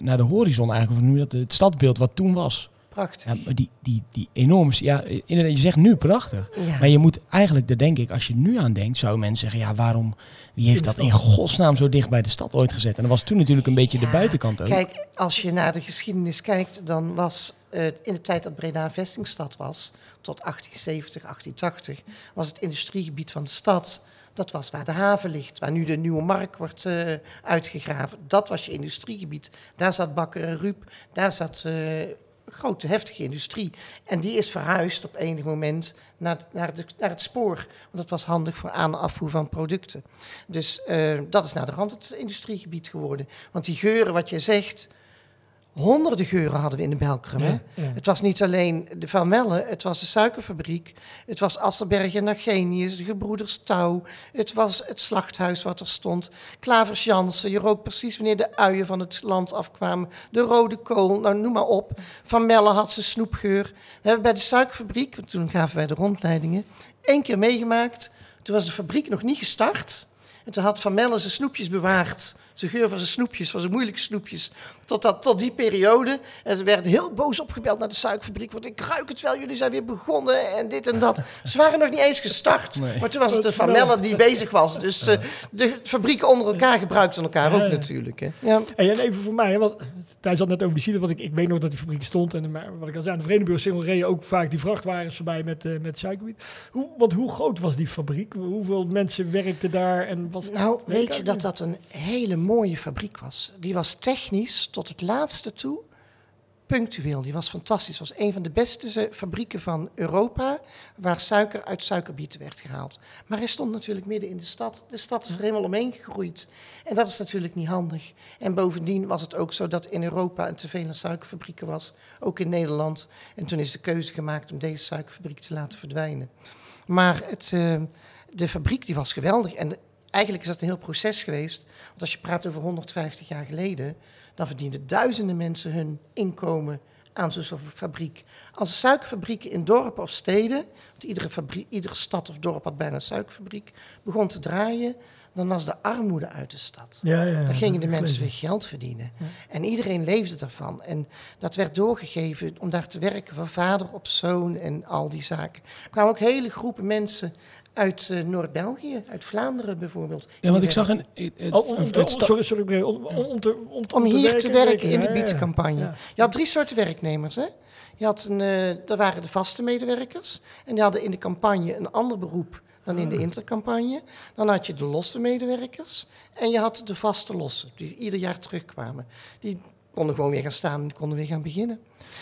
naar de horizon eigenlijk, of nu dat het stadbeeld wat toen was. Prachtig. Ja, die, die, die enorme, ja, inderdaad, je zegt nu prachtig. Ja. Maar je moet eigenlijk, daar denk ik, als je nu aan denkt, zou mensen zeggen, ja, waarom, wie heeft dat in godsnaam zo dicht bij de stad ooit gezet? En dat was toen natuurlijk een beetje de buitenkant ook. Kijk, als je naar de geschiedenis kijkt, dan was eh, in de tijd dat Breda een vestingstad was, tot 1870, 1880, was het industriegebied van de stad. Dat was waar de haven ligt, waar nu de nieuwe markt wordt eh, uitgegraven. Dat was je industriegebied. Daar zat Bakker en Ruep, daar zat eh, grote, heftige industrie. En die is verhuisd op enig moment naar, naar, de, naar het spoor. Want dat was handig voor aan- en afvoer van producten. Dus eh, dat is naar de rand het industriegebied geworden. Want die geuren, wat je zegt, honderden geuren hadden we in de Belkrum. hè? Ja, ja. Het was niet alleen de Van Melle, het was de suikerfabriek. Het was Asselberg en Agenius, de gebroeders Touw. Het was het slachthuis wat er stond. Klavers Jansen, je rook precies wanneer de uien van het land afkwamen. De rode kool, nou noem maar op. Van Melle had zijn snoepgeur. We hebben bij de suikerfabriek, want toen gaven wij de rondleidingen, één keer meegemaakt. Toen was de fabriek nog niet gestart. En toen had Van Melle zijn snoepjes bewaard. Zijn geur van zijn snoepjes, van zijn moeilijke snoepjes. Tot, dat, tot die periode. En ze werden heel boos opgebeld naar de suikerfabriek. Want ik ruik het wel, jullie zijn weer begonnen en dit en dat. Ze waren nog niet eens gestart. Nee. Maar toen was het de Van Melle die bezig was. Dus eh, de fabrieken onder elkaar gebruikten elkaar Ja, ook natuurlijk. Hè. Ja. Hey, en even voor mij, want Thijs had net over die silo, want ik, ik weet nog dat die fabriek stond. En maar wat ik al zei, aan de Vredenburg Singel reden ook vaak die vrachtwagens voorbij met, eh met suikerbiet. Hoe, want hoe groot was die fabriek? Hoeveel mensen werkten daar? En was Nou, Weet je dat dat een hele mooie fabriek was. Die was technisch tot het laatste toe punctueel. Die was fantastisch. Het was een van de beste fabrieken van Europa waar suiker uit suikerbieten werd gehaald. Maar hij stond natuurlijk midden in de stad. De stad is er helemaal omheen gegroeid. En dat is natuurlijk niet handig. En bovendien was het ook zo dat in Europa een te veel aan suikerfabrieken was. Ook in Nederland. En toen is de keuze gemaakt om deze suikerfabriek te laten verdwijnen. Maar het, eh, de fabriek die was geweldig. En eigenlijk is dat een heel proces geweest. Want als je praat over 150 jaar geleden, dan verdienden duizenden mensen hun inkomen aan zo'n fabriek. Als de suikerfabrieken in dorpen of steden, want iedere, fabrie- iedere stad of dorp had bijna een suikerfabriek, begon te draaien, dan was de armoede uit de stad. Ja, ja, Dan gingen de mensen weer geld verdienen. En iedereen leefde daarvan. En dat werd doorgegeven om daar te werken van vader op zoon en al die zaken. Er kwamen ook hele groepen mensen uit eh, Noord-België, uit Vlaanderen bijvoorbeeld. Ja, want ik zag een... het- Oh, om, het sorry, sorry, om, om, om te, om, Om hier te werken in de bietencampagne. Ja. Je had drie soorten werknemers. Hè? Je had een, eh dat waren de vaste medewerkers. En die hadden in de campagne een ander beroep dan in de intercampagne. Dan had je de losse medewerkers. En je had de vaste lossen, die ieder jaar terugkwamen. Die konden gewoon weer gaan staan en konden weer gaan beginnen.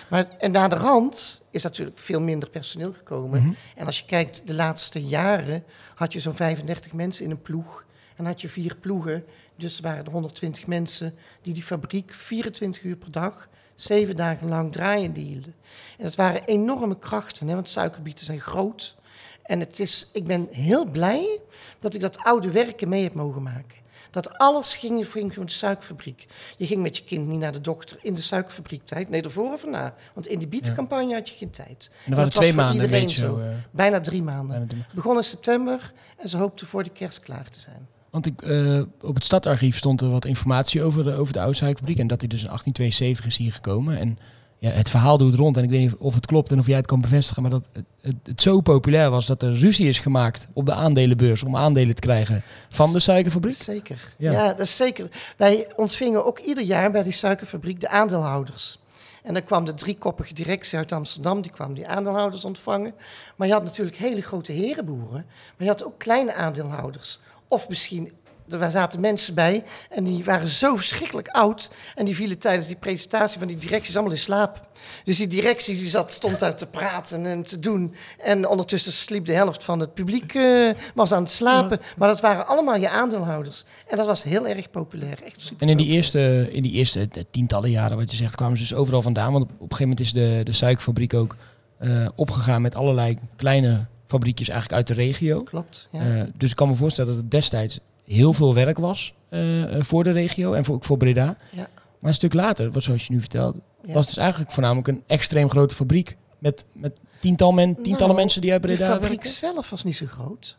Maar, en naar de rand is natuurlijk veel minder personeel gekomen. Mhm. En als je kijkt, de laatste jaren had je zo'n 35 mensen in een ploeg. En had je vier ploegen. Dus waren er 120 mensen die die fabriek 24 uur per dag, zeven dagen lang draaiende hielden. En dat waren enorme krachten, hè, want suikerbieten zijn groot. En het is, ik ben heel blij dat ik dat oude werken mee heb mogen maken. Dat alles ging, ging van de suikerfabriek. Je ging met je kind niet naar de dokter in de suikerfabriek tijd. Nee, ervoor of erna. Want in die bietencampagne had je geen tijd. En er waren dat was twee voor maanden iedereen beetje zo. zo. eh, Bijna drie maanden. bijna Begon in september en ze hoopten voor de kerst klaar te zijn. Want ik, eh, op het stadarchief stond er wat informatie over de, over de oude suikerfabriek. En dat hij dus in 1872 is hier gekomen. En ja, het verhaal doet rond. En ik weet niet of het klopt en of jij het kan bevestigen. Maar dat het, het, het zo populair was dat er ruzie is gemaakt op de aandelenbeurs. Om aandelen te krijgen van de suikerfabriek. Zeker. Ja. Ja. dat is zeker. Wij ontvingen ook ieder jaar bij die suikerfabriek de aandeelhouders. En dan kwam de driekoppige directie uit Amsterdam, die kwam die aandeelhouders ontvangen. Maar je had natuurlijk hele grote herenboeren, maar je had ook kleine aandeelhouders. Of misschien, er zaten mensen bij en die waren zo verschrikkelijk oud. En die vielen tijdens die presentatie van die directies allemaal in slaap. Dus die directie die zat, stond daar te praten en te doen. En ondertussen sliep de helft van het publiek eh, was aan het slapen. Maar dat waren allemaal je aandeelhouders. En dat was heel erg populair. Echt super En in die eerste, in die eerste eh, tientallen jaren, wat je zegt, kwamen ze dus overal vandaan. Want op, op een gegeven moment is de, de suikerfabriek ook eh, opgegaan met allerlei kleine fabriekjes eigenlijk uit de regio. Klopt, ja. Dus ik kan me voorstellen dat het destijds heel veel werk was eh, eh, voor de regio en voor, ook voor Breda. Ja. Maar een stuk later, wat zoals je nu vertelt, Ja. was het dus eigenlijk voornamelijk een extreem grote fabriek. Met, met tiental men, tientallen Nou, mensen die uit De Breda fabriek werken. zelf was niet zo groot.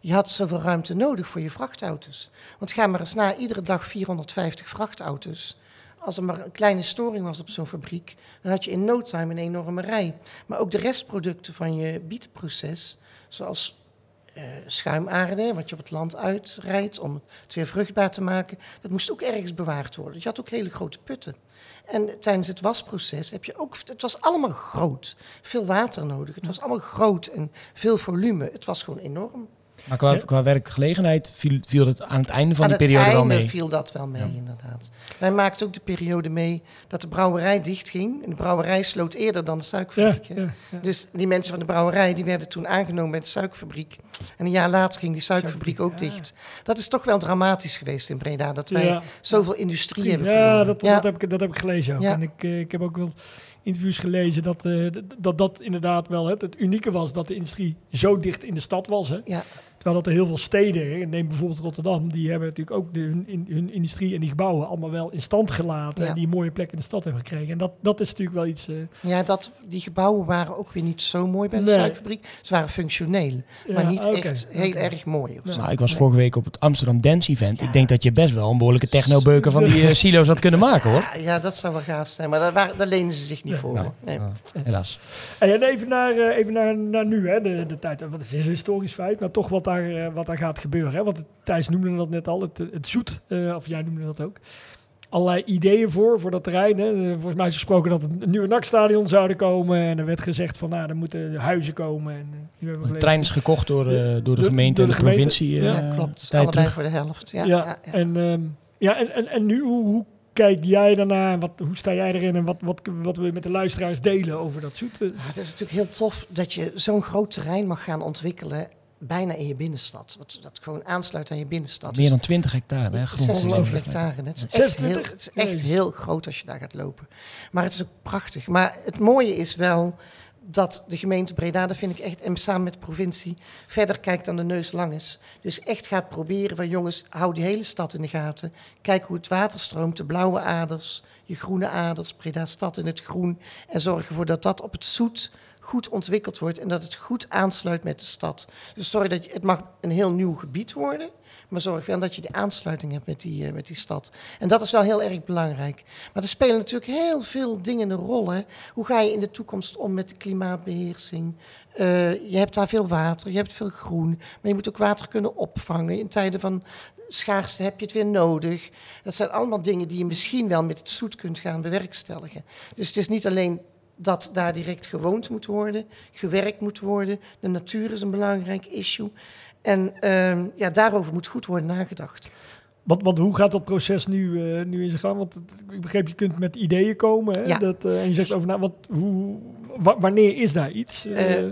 Je had zoveel ruimte nodig voor je vrachtauto's. Want ga maar eens na, iedere dag 450 vrachtauto's. Als er maar een kleine storing was op zo'n fabriek, dan had je in no time een enorme rij. Maar ook de restproducten van je bietenproces, zoals schuimaarde, wat je op het land uitrijdt om het weer vruchtbaar te maken, dat moest ook ergens bewaard worden. Je had ook hele grote putten. En tijdens het wasproces heb je ook, het was allemaal groot, veel water nodig. Het was allemaal groot en veel volume. Het was gewoon enorm. Maar qua, qua werkgelegenheid viel, viel het aan het einde van Aan die het periode wel einde mee. viel dat wel mee, inderdaad. Wij maakten ook de periode mee dat de brouwerij dichtging. En de brouwerij sloot eerder dan de ja, ja. Dus die mensen van de brouwerij die werden toen aangenomen bij de suikerfabriek. En een jaar later ging die suikerfabriek ook dicht. Dat is toch wel dramatisch geweest in Breda, dat wij Ja. zoveel industrie hebben Ja, verloren. dat, Ja. Dat, heb ik, dat heb ik gelezen ook. Ja. En ik, eh, ik heb ook wel interviews gelezen dat, eh, d- dat dat inderdaad wel het, het unieke was dat de industrie zo dicht in de stad was. Hè. Ja. Terwijl dat er heel veel steden, neem bijvoorbeeld Rotterdam, die hebben natuurlijk ook de, hun, in, hun industrie en die gebouwen allemaal wel in stand gelaten. Ja. En die een mooie plek in de stad hebben gekregen. En dat, dat is natuurlijk wel iets. eh, Ja, dat, die gebouwen waren ook weer niet zo mooi bij de Nee. suikerfabriek. Ze waren functioneel, maar niet echt heel erg mooi. Ja. Nou, ik was vorige week op het Amsterdam Dance Event. Ik denk dat je best wel een behoorlijke technobeuken van die eh, silo's had kunnen maken, hoor. Ja, ja, dat zou wel gaaf zijn, maar daar, waren, daar lenen ze zich niet Ja. voor. Nou, Nee. nou, helaas. En even naar, eh, even naar, naar nu, hè, de, de tijd. Want het is een historisch feit, maar toch wat daar, eh, wat daar gaat gebeuren. Hè? Want Thijs noemde dat net al, het, het zoet, eh, of jij noemde dat ook. Allerlei ideeën voor, voor dat terrein. Hè. Eh, Volgens mij is gesproken dat het een nieuwe NAC-stadion zouden komen. En er werd gezegd van, nou, er moeten huizen komen. En, De trein is gekocht door, eh, door de gemeente door en de de, gemeente. provincie. Ja, eh, Ja, klopt. Allebei terug. voor de helft. Ja, Ja, ja, ja. En, ehm, ja, en, en, en nu, hoe, hoe kijk jij daarna? Wat, hoe sta jij erin? En wat, wat, wat wil je met de luisteraars delen over dat zoet? Eh, Ja, het is natuurlijk heel tof dat je zo'n groot terrein mag gaan ontwikkelen bijna in je binnenstad. Dat, dat gewoon aansluit aan je binnenstad. Meer dan 20 hectare hè, grond. 26 hectare. Het is, echt 26? heel, het is echt heel groot als je daar gaat lopen. Maar het is ook prachtig. Maar het mooie is wel dat de gemeente Breda, dat vind ik echt, en samen met de provincie, verder kijkt dan de neus lang is. Dus echt gaat proberen van jongens, hou die hele stad in de gaten. Kijk hoe het water stroomt, de blauwe aders, je groene aders, Breda stad in het groen. En zorg ervoor dat dat op het zoet goed ontwikkeld wordt en dat het goed aansluit met de stad. Dus sorry dat je, het mag een heel nieuw gebied worden, maar zorg wel dat je de aansluiting hebt met die, eh, met die stad. En dat is wel heel erg belangrijk. Maar er spelen natuurlijk heel veel dingen een rol. Hoe ga je in de toekomst om met de klimaatbeheersing? Eh, je hebt daar veel water, je hebt veel groen, maar je moet ook water kunnen opvangen. In tijden van schaarste heb je het weer nodig. Dat zijn allemaal dingen die je misschien wel met het zoet kunt gaan bewerkstelligen. Dus het is niet alleen dat daar direct gewoond moet worden, gewerkt moet worden. De natuur is een belangrijk issue. En ehm, ja, daarover moet goed worden nagedacht. Want, want hoe gaat dat proces nu, eh, nu in zijn gang? Want het- ik begreep, je kunt met ideeën komen. Hè? Ja. Dat, eh, en je zegt over na, wat, hoe, wa- wanneer is daar iets? Eh,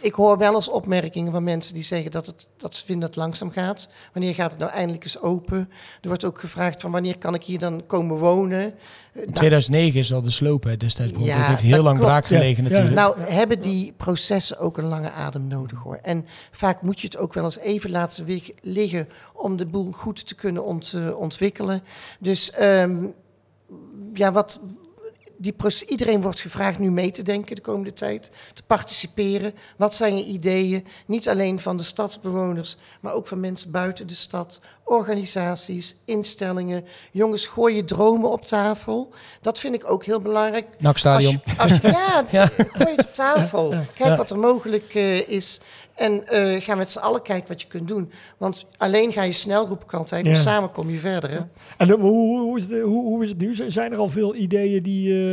Ik hoor wel eens opmerkingen van mensen die zeggen dat, het, dat ze vinden dat het langzaam gaat. Wanneer gaat het nou eindelijk eens open? Er wordt ook gevraagd van wanneer kan ik hier dan komen wonen? Eh, In nou, 2009 is al de sloop hè, destijds. begonnen. Ja, het heeft heel dat lang braak gelegen Ja, natuurlijk. Nou, hebben die processen ook een lange adem nodig hoor. En vaak moet je het ook wel eens even laten liggen om de boel goed te kunnen ont- eh, ontwikkelen. Dus ehm, ja, wat. Die iedereen wordt gevraagd nu mee te denken de komende tijd, te participeren. Wat zijn je ideeën? Niet alleen van de stadsbewoners, maar ook van mensen buiten de stad, organisaties, instellingen. Jongens, gooi je dromen op tafel. Dat vind ik ook heel belangrijk. NAC Stadion. Als je- als je- ja, Ja. gooi het op tafel. Kijk Ja. wat er mogelijk eh, is. En eh, ga met z'n allen kijken wat je kunt doen. Want alleen ga je snel, roep ik altijd. Maar samen kom je verder. Hè? en dan, hoe, hoe, hoe is het, hoe, hoe is het nu? Zijn er al veel ideeën die... eh,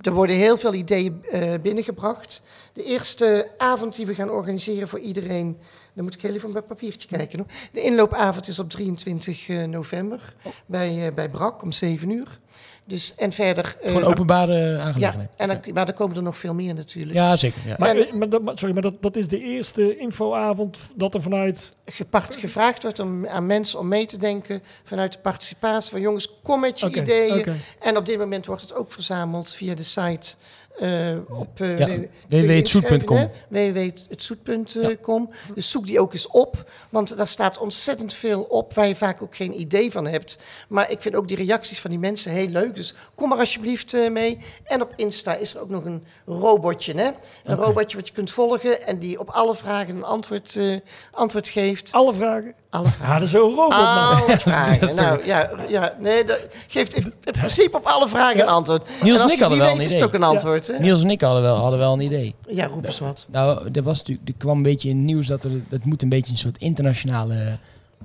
Er worden heel veel ideeën eh, binnengebracht. De eerste avond die we gaan organiseren voor iedereen... Dan moet ik heel even op mijn papiertje kijken. De inloopavond is op 23 eh, november. Bij, eh, bij Brak om 7 uur. Dus, en verder... eh, Gewoon openbare Ja, aangelegenheid. en dan, maar er komen er nog veel meer natuurlijk. Ja, zeker. Ja. maar, En- eh, maar, sorry, maar dat, dat is de eerste infoavond dat er vanuit... gepart, gevraagd wordt om, aan mensen om mee te denken vanuit de participatie van jongens, kom met je ideeën. En op dit moment wordt het ook verzameld via de site eh, op uh, Ja, www.hetzoet.com. www.hetzoet.com. Dus zoek die ook eens op, want daar staat ontzettend veel op waar je vaak ook geen idee van hebt. Maar ik vind ook die reacties van die mensen heel leuk, dus kom maar alsjeblieft eh, mee. En op Insta is er ook nog een robotje, hè? een robotje wat je kunt volgen en die op alle vragen een antwoord, eh, antwoord geeft. Alle vragen? Alle vragen. Ja, dat is zo'n robot, man. Alle vragen. Nou, ja, ja, nee, dat geeft in principe op alle vragen een antwoord. Niels en als je hadden niet wel weet, een is het ook een antwoord. Hè? Niels en ik hadden wel, hadden wel een idee. Ja, roep eens wat. Nou, er, was natuurlijk, er kwam een beetje in het nieuws dat er, dat moet een beetje een soort internationale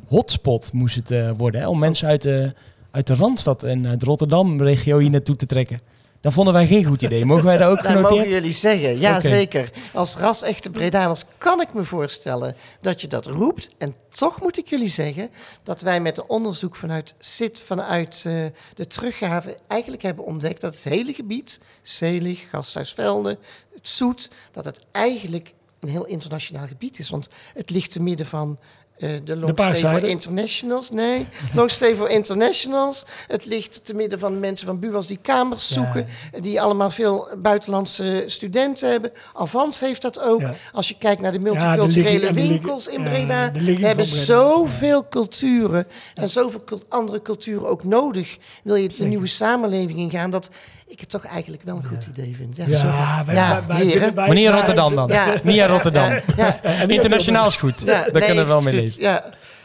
hotspot moest het eh, worden. Hè, om mensen uit de, uit de Randstad en uit Rotterdam-regio hier naartoe te trekken. Dat vonden wij geen goed idee. Mogen wij daar ook Dat mogen genoteerd? jullie zeggen. Ja, zeker. Als ras-echte Bredaners kan ik me voorstellen dat je dat roept. En toch moet ik jullie zeggen dat wij met een onderzoek vanuit SIT, vanuit eh, de teruggave, eigenlijk hebben ontdekt dat het hele gebied, Zelig, Gasthuisvelde, het Zoet, dat het eigenlijk een heel internationaal gebied is. Want het ligt te midden van eh, de for. Internationals. Nee, Long Stay for Internationals. Het ligt te midden van mensen van Buwas die kamers zoeken. Die allemaal veel buitenlandse studenten hebben. Avans heeft dat ook. Ja. Als je kijkt naar de multiculturele de winkels in Breda. we hebben Breda. zoveel culturen en zoveel cul- andere culturen ook nodig. Wil je de nieuwe samenleving ingaan? Dat ik het toch eigenlijk wel een goed idee vind. Ja, Ja, wij, Ja, wij, Wanneer Rotterdam dan? Ja. Niet aan Rotterdam. Ja, Internationaal is goed. ja, Daar nee, kunnen we wel mee leven. Ja.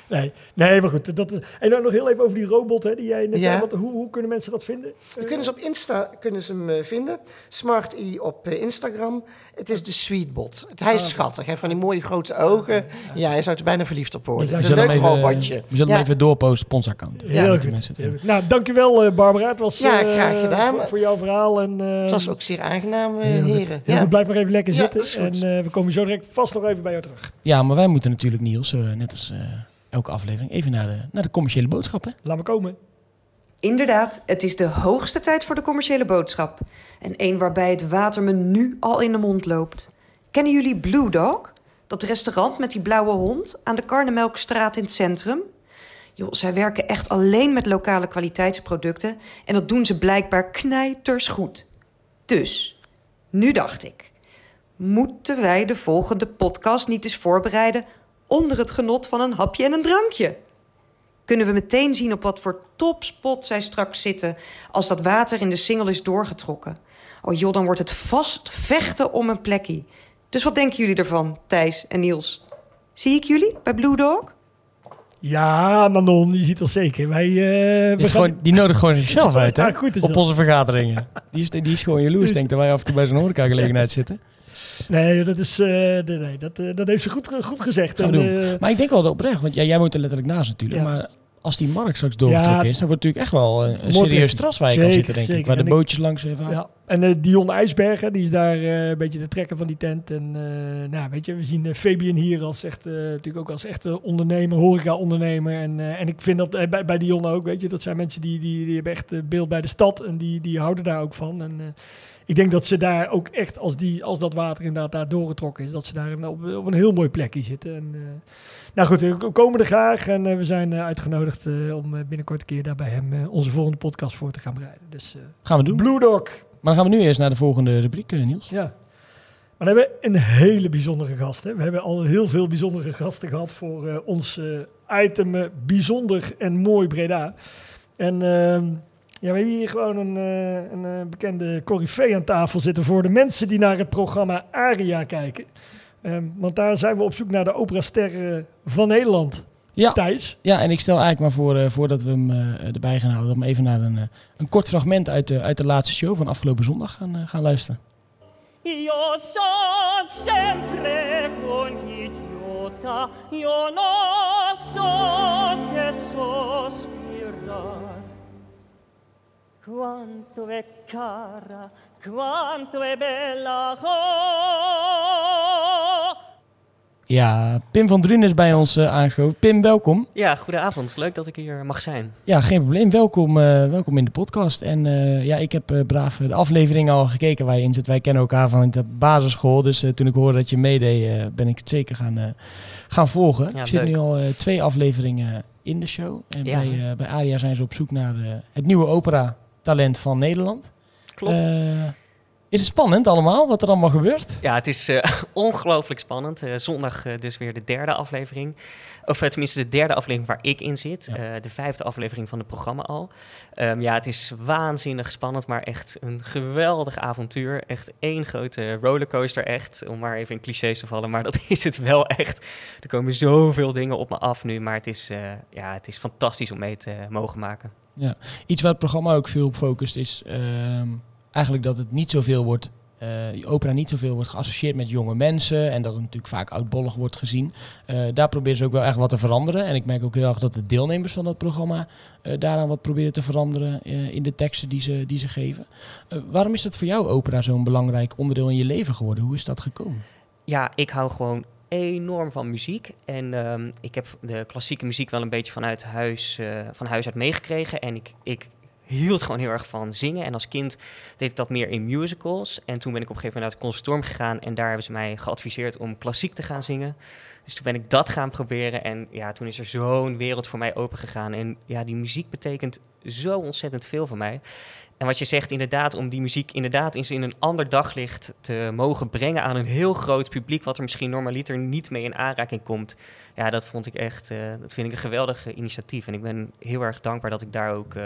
Nee, nee, maar goed. Dat, en dan nog heel even over die robot hè, die jij net Ja. zei. Wat, hoe, hoe kunnen mensen dat vinden? Dan kunnen ze op Insta kunnen ze hem eh, vinden. Smart E op eh, Instagram. Het is de Sweetbot. Het, hij is schattig. Hij heeft van die mooie grote ogen. Ja, hij zou er bijna verliefd op worden. Dus Het We is een zullen, leuk hem even, robotje. we zullen Ja. hem even doorposten op ons account. Heel Ja, goed. Heel goed. Nou, dankjewel eh, Barbara. Het was Ja, eh, graag gedaan. Voor, voor jouw verhaal. En, eh, Het was ook zeer aangenaam, eh, heren. Ja. goed, blijf maar even lekker Ja, zitten. En eh, we komen zo direct vast nog even bij jou terug. Ja, maar wij moeten natuurlijk, Niels, eh, net als eh, elke aflevering, even naar de, naar de commerciële boodschap. Hè? Laat me komen. Inderdaad, het is de hoogste tijd voor de commerciële boodschap. En één waarbij het water me nu al in de mond loopt. Kennen jullie Blue Dog? Dat restaurant met die blauwe hond aan de Karnemelkstraat in het centrum? Joh, zij werken echt alleen met lokale kwaliteitsproducten en dat doen ze blijkbaar knijters goed. Dus, nu dacht ik, moeten wij de volgende podcast niet eens voorbereiden onder het genot van een hapje en een drankje? Kunnen we meteen zien op wat voor topspot zij straks zitten als dat water in de singel is doorgetrokken? Oh joh, dan wordt het vast vechten om een plekje. Dus wat denken jullie ervan, Thijs en Niels? Zie ik jullie bij Blue Dog? Ja, Manon, je ziet ons zeker. Wij, eh, we gaan- gewoon, die nodigt gewoon zichzelf uit, hè? Ja, goed is Op onze vergaderingen. Die is, die is gewoon jaloers, denkt dat wij af en toe bij zo'n horecagelegenheid zitten. Nee, dat, is, eh, nee, dat, eh, dat heeft ze goed, goed gezegd. En, doen. eh, Maar ik denk wel dat oprecht, want ja, jij woont er letterlijk naast natuurlijk. Ja. Maar als die markt straks doorgetrokken Ja. is, dan wordt het natuurlijk echt wel een, een serieus waar je kan Zeker, zitten, denk ik. zeker. Waar de ik- bootjes langs even Ja, en eh, Dion IJsbergen, die is daar een beetje de trekker van die tent. En nou, weet je, we zien Fabian hier als echt, natuurlijk ook als echte ondernemer, horeca-ondernemer. En, en ik vind dat bij, bij Dion ook, weet je, dat zijn mensen die, die, die hebben echt beeld bij de stad en die, die houden daar ook van. En ik denk dat ze daar ook echt, als, die, als dat water inderdaad daar doorgetrokken is, dat ze daar op, op een heel mooi plekje zitten. En, eh, nou goed, we komen er graag en eh, we zijn eh, uitgenodigd eh, om eh, binnenkort een keer daar bij hem eh, onze volgende podcast voor te gaan bereiden. Dus eh, Gaan we doen. Blue Dog. Maar dan gaan we nu eerst naar de volgende rubriek, eh, Niels. Ja. Maar dan hebben we een hele bijzondere gast. Hè. We hebben al heel veel bijzondere gasten gehad voor eh, ons eh, item eh, Bijzonder en Mooi Breda. En ehm, ja, we hebben hier gewoon een, eh, een eh, bekende corifee aan tafel zitten voor de mensen die naar het programma Aria kijken. Ehm, want daar zijn we op zoek naar de operaster eh, van Nederland. Ja. Thijs. Ja, en ik stel eigenlijk maar voor, eh, voordat we hem eh, erbij gaan halen, dat we even naar een, een kort fragment uit de, uit de laatste show van afgelopen zondag gaan, gaan luisteren. Io son sempre quell'idiota, io non so che. Quanto è cara, quanto è bella, oh. Ja, Pim van Drunen is bij ons eh, aangeschoven. Pim, welkom. Ja, goedenavond. Leuk dat ik hier mag zijn. Ja, geen probleem. Welkom, eh, welkom in de podcast. En eh, ja, ik heb eh, braaf de aflevering al gekeken waar je in zit. Wij kennen elkaar van de basisschool. Dus eh, toen ik hoorde dat je meedeed, ben ik het zeker gaan, eh, gaan volgen. Ja, ik zit leuk. nu al eh, twee afleveringen in de show. En Ja. bij, eh, bij ARIA zijn ze op zoek naar het nieuwe opera-talent van Nederland. Klopt. Eh, is het spannend allemaal, wat er allemaal gebeurt? ja, het is eh, ongelooflijk spannend. Eh, zondag dus weer de derde aflevering. Of tenminste de derde aflevering waar ik in zit. Ja. De vijfde aflevering van het programma al. Ehm, ja, het is waanzinnig spannend, maar echt een geweldig avontuur. Echt één grote rollercoaster, echt. Om maar even in clichés te vallen, maar dat is het wel echt. Er komen zoveel dingen op me af nu, maar het is, ja, het is fantastisch om mee te mogen maken. Iets waar het programma ook veel op focust is ehm, eigenlijk dat het niet zoveel wordt, eh opera niet zoveel wordt geassocieerd met jonge mensen en dat het natuurlijk vaak oudbollig wordt gezien. Eh, daar proberen ze ook wel echt wat te veranderen. En ik merk ook heel erg dat de deelnemers van dat programma eh, daaraan wat proberen te veranderen in de teksten die ze, die ze geven. Waarom is dat voor jou opera zo'n belangrijk onderdeel in je leven geworden? Hoe is dat gekomen? Ja, ik hou gewoon enorm van muziek. En ehm, ik heb de klassieke muziek wel een beetje vanuit huis, eh, van huis uit meegekregen. En ik, ik hield gewoon heel erg van zingen. En als kind deed ik dat meer in musicals. En toen ben ik op een gegeven moment naar het conservatorium gegaan. En daar hebben ze mij geadviseerd om klassiek te gaan zingen. Dus toen ben ik dat gaan proberen. En ja, toen is er zo'n wereld voor mij open gegaan. En ja, die muziek betekent zo ontzettend veel voor mij. En wat je zegt, inderdaad, om die muziek inderdaad eens in een ander daglicht te mogen brengen aan een heel groot publiek, wat er misschien normaliter niet mee in aanraking komt. Ja, dat vond ik echt, eh, dat vind ik een geweldig initiatief. En ik ben heel erg dankbaar dat ik daar ook eh,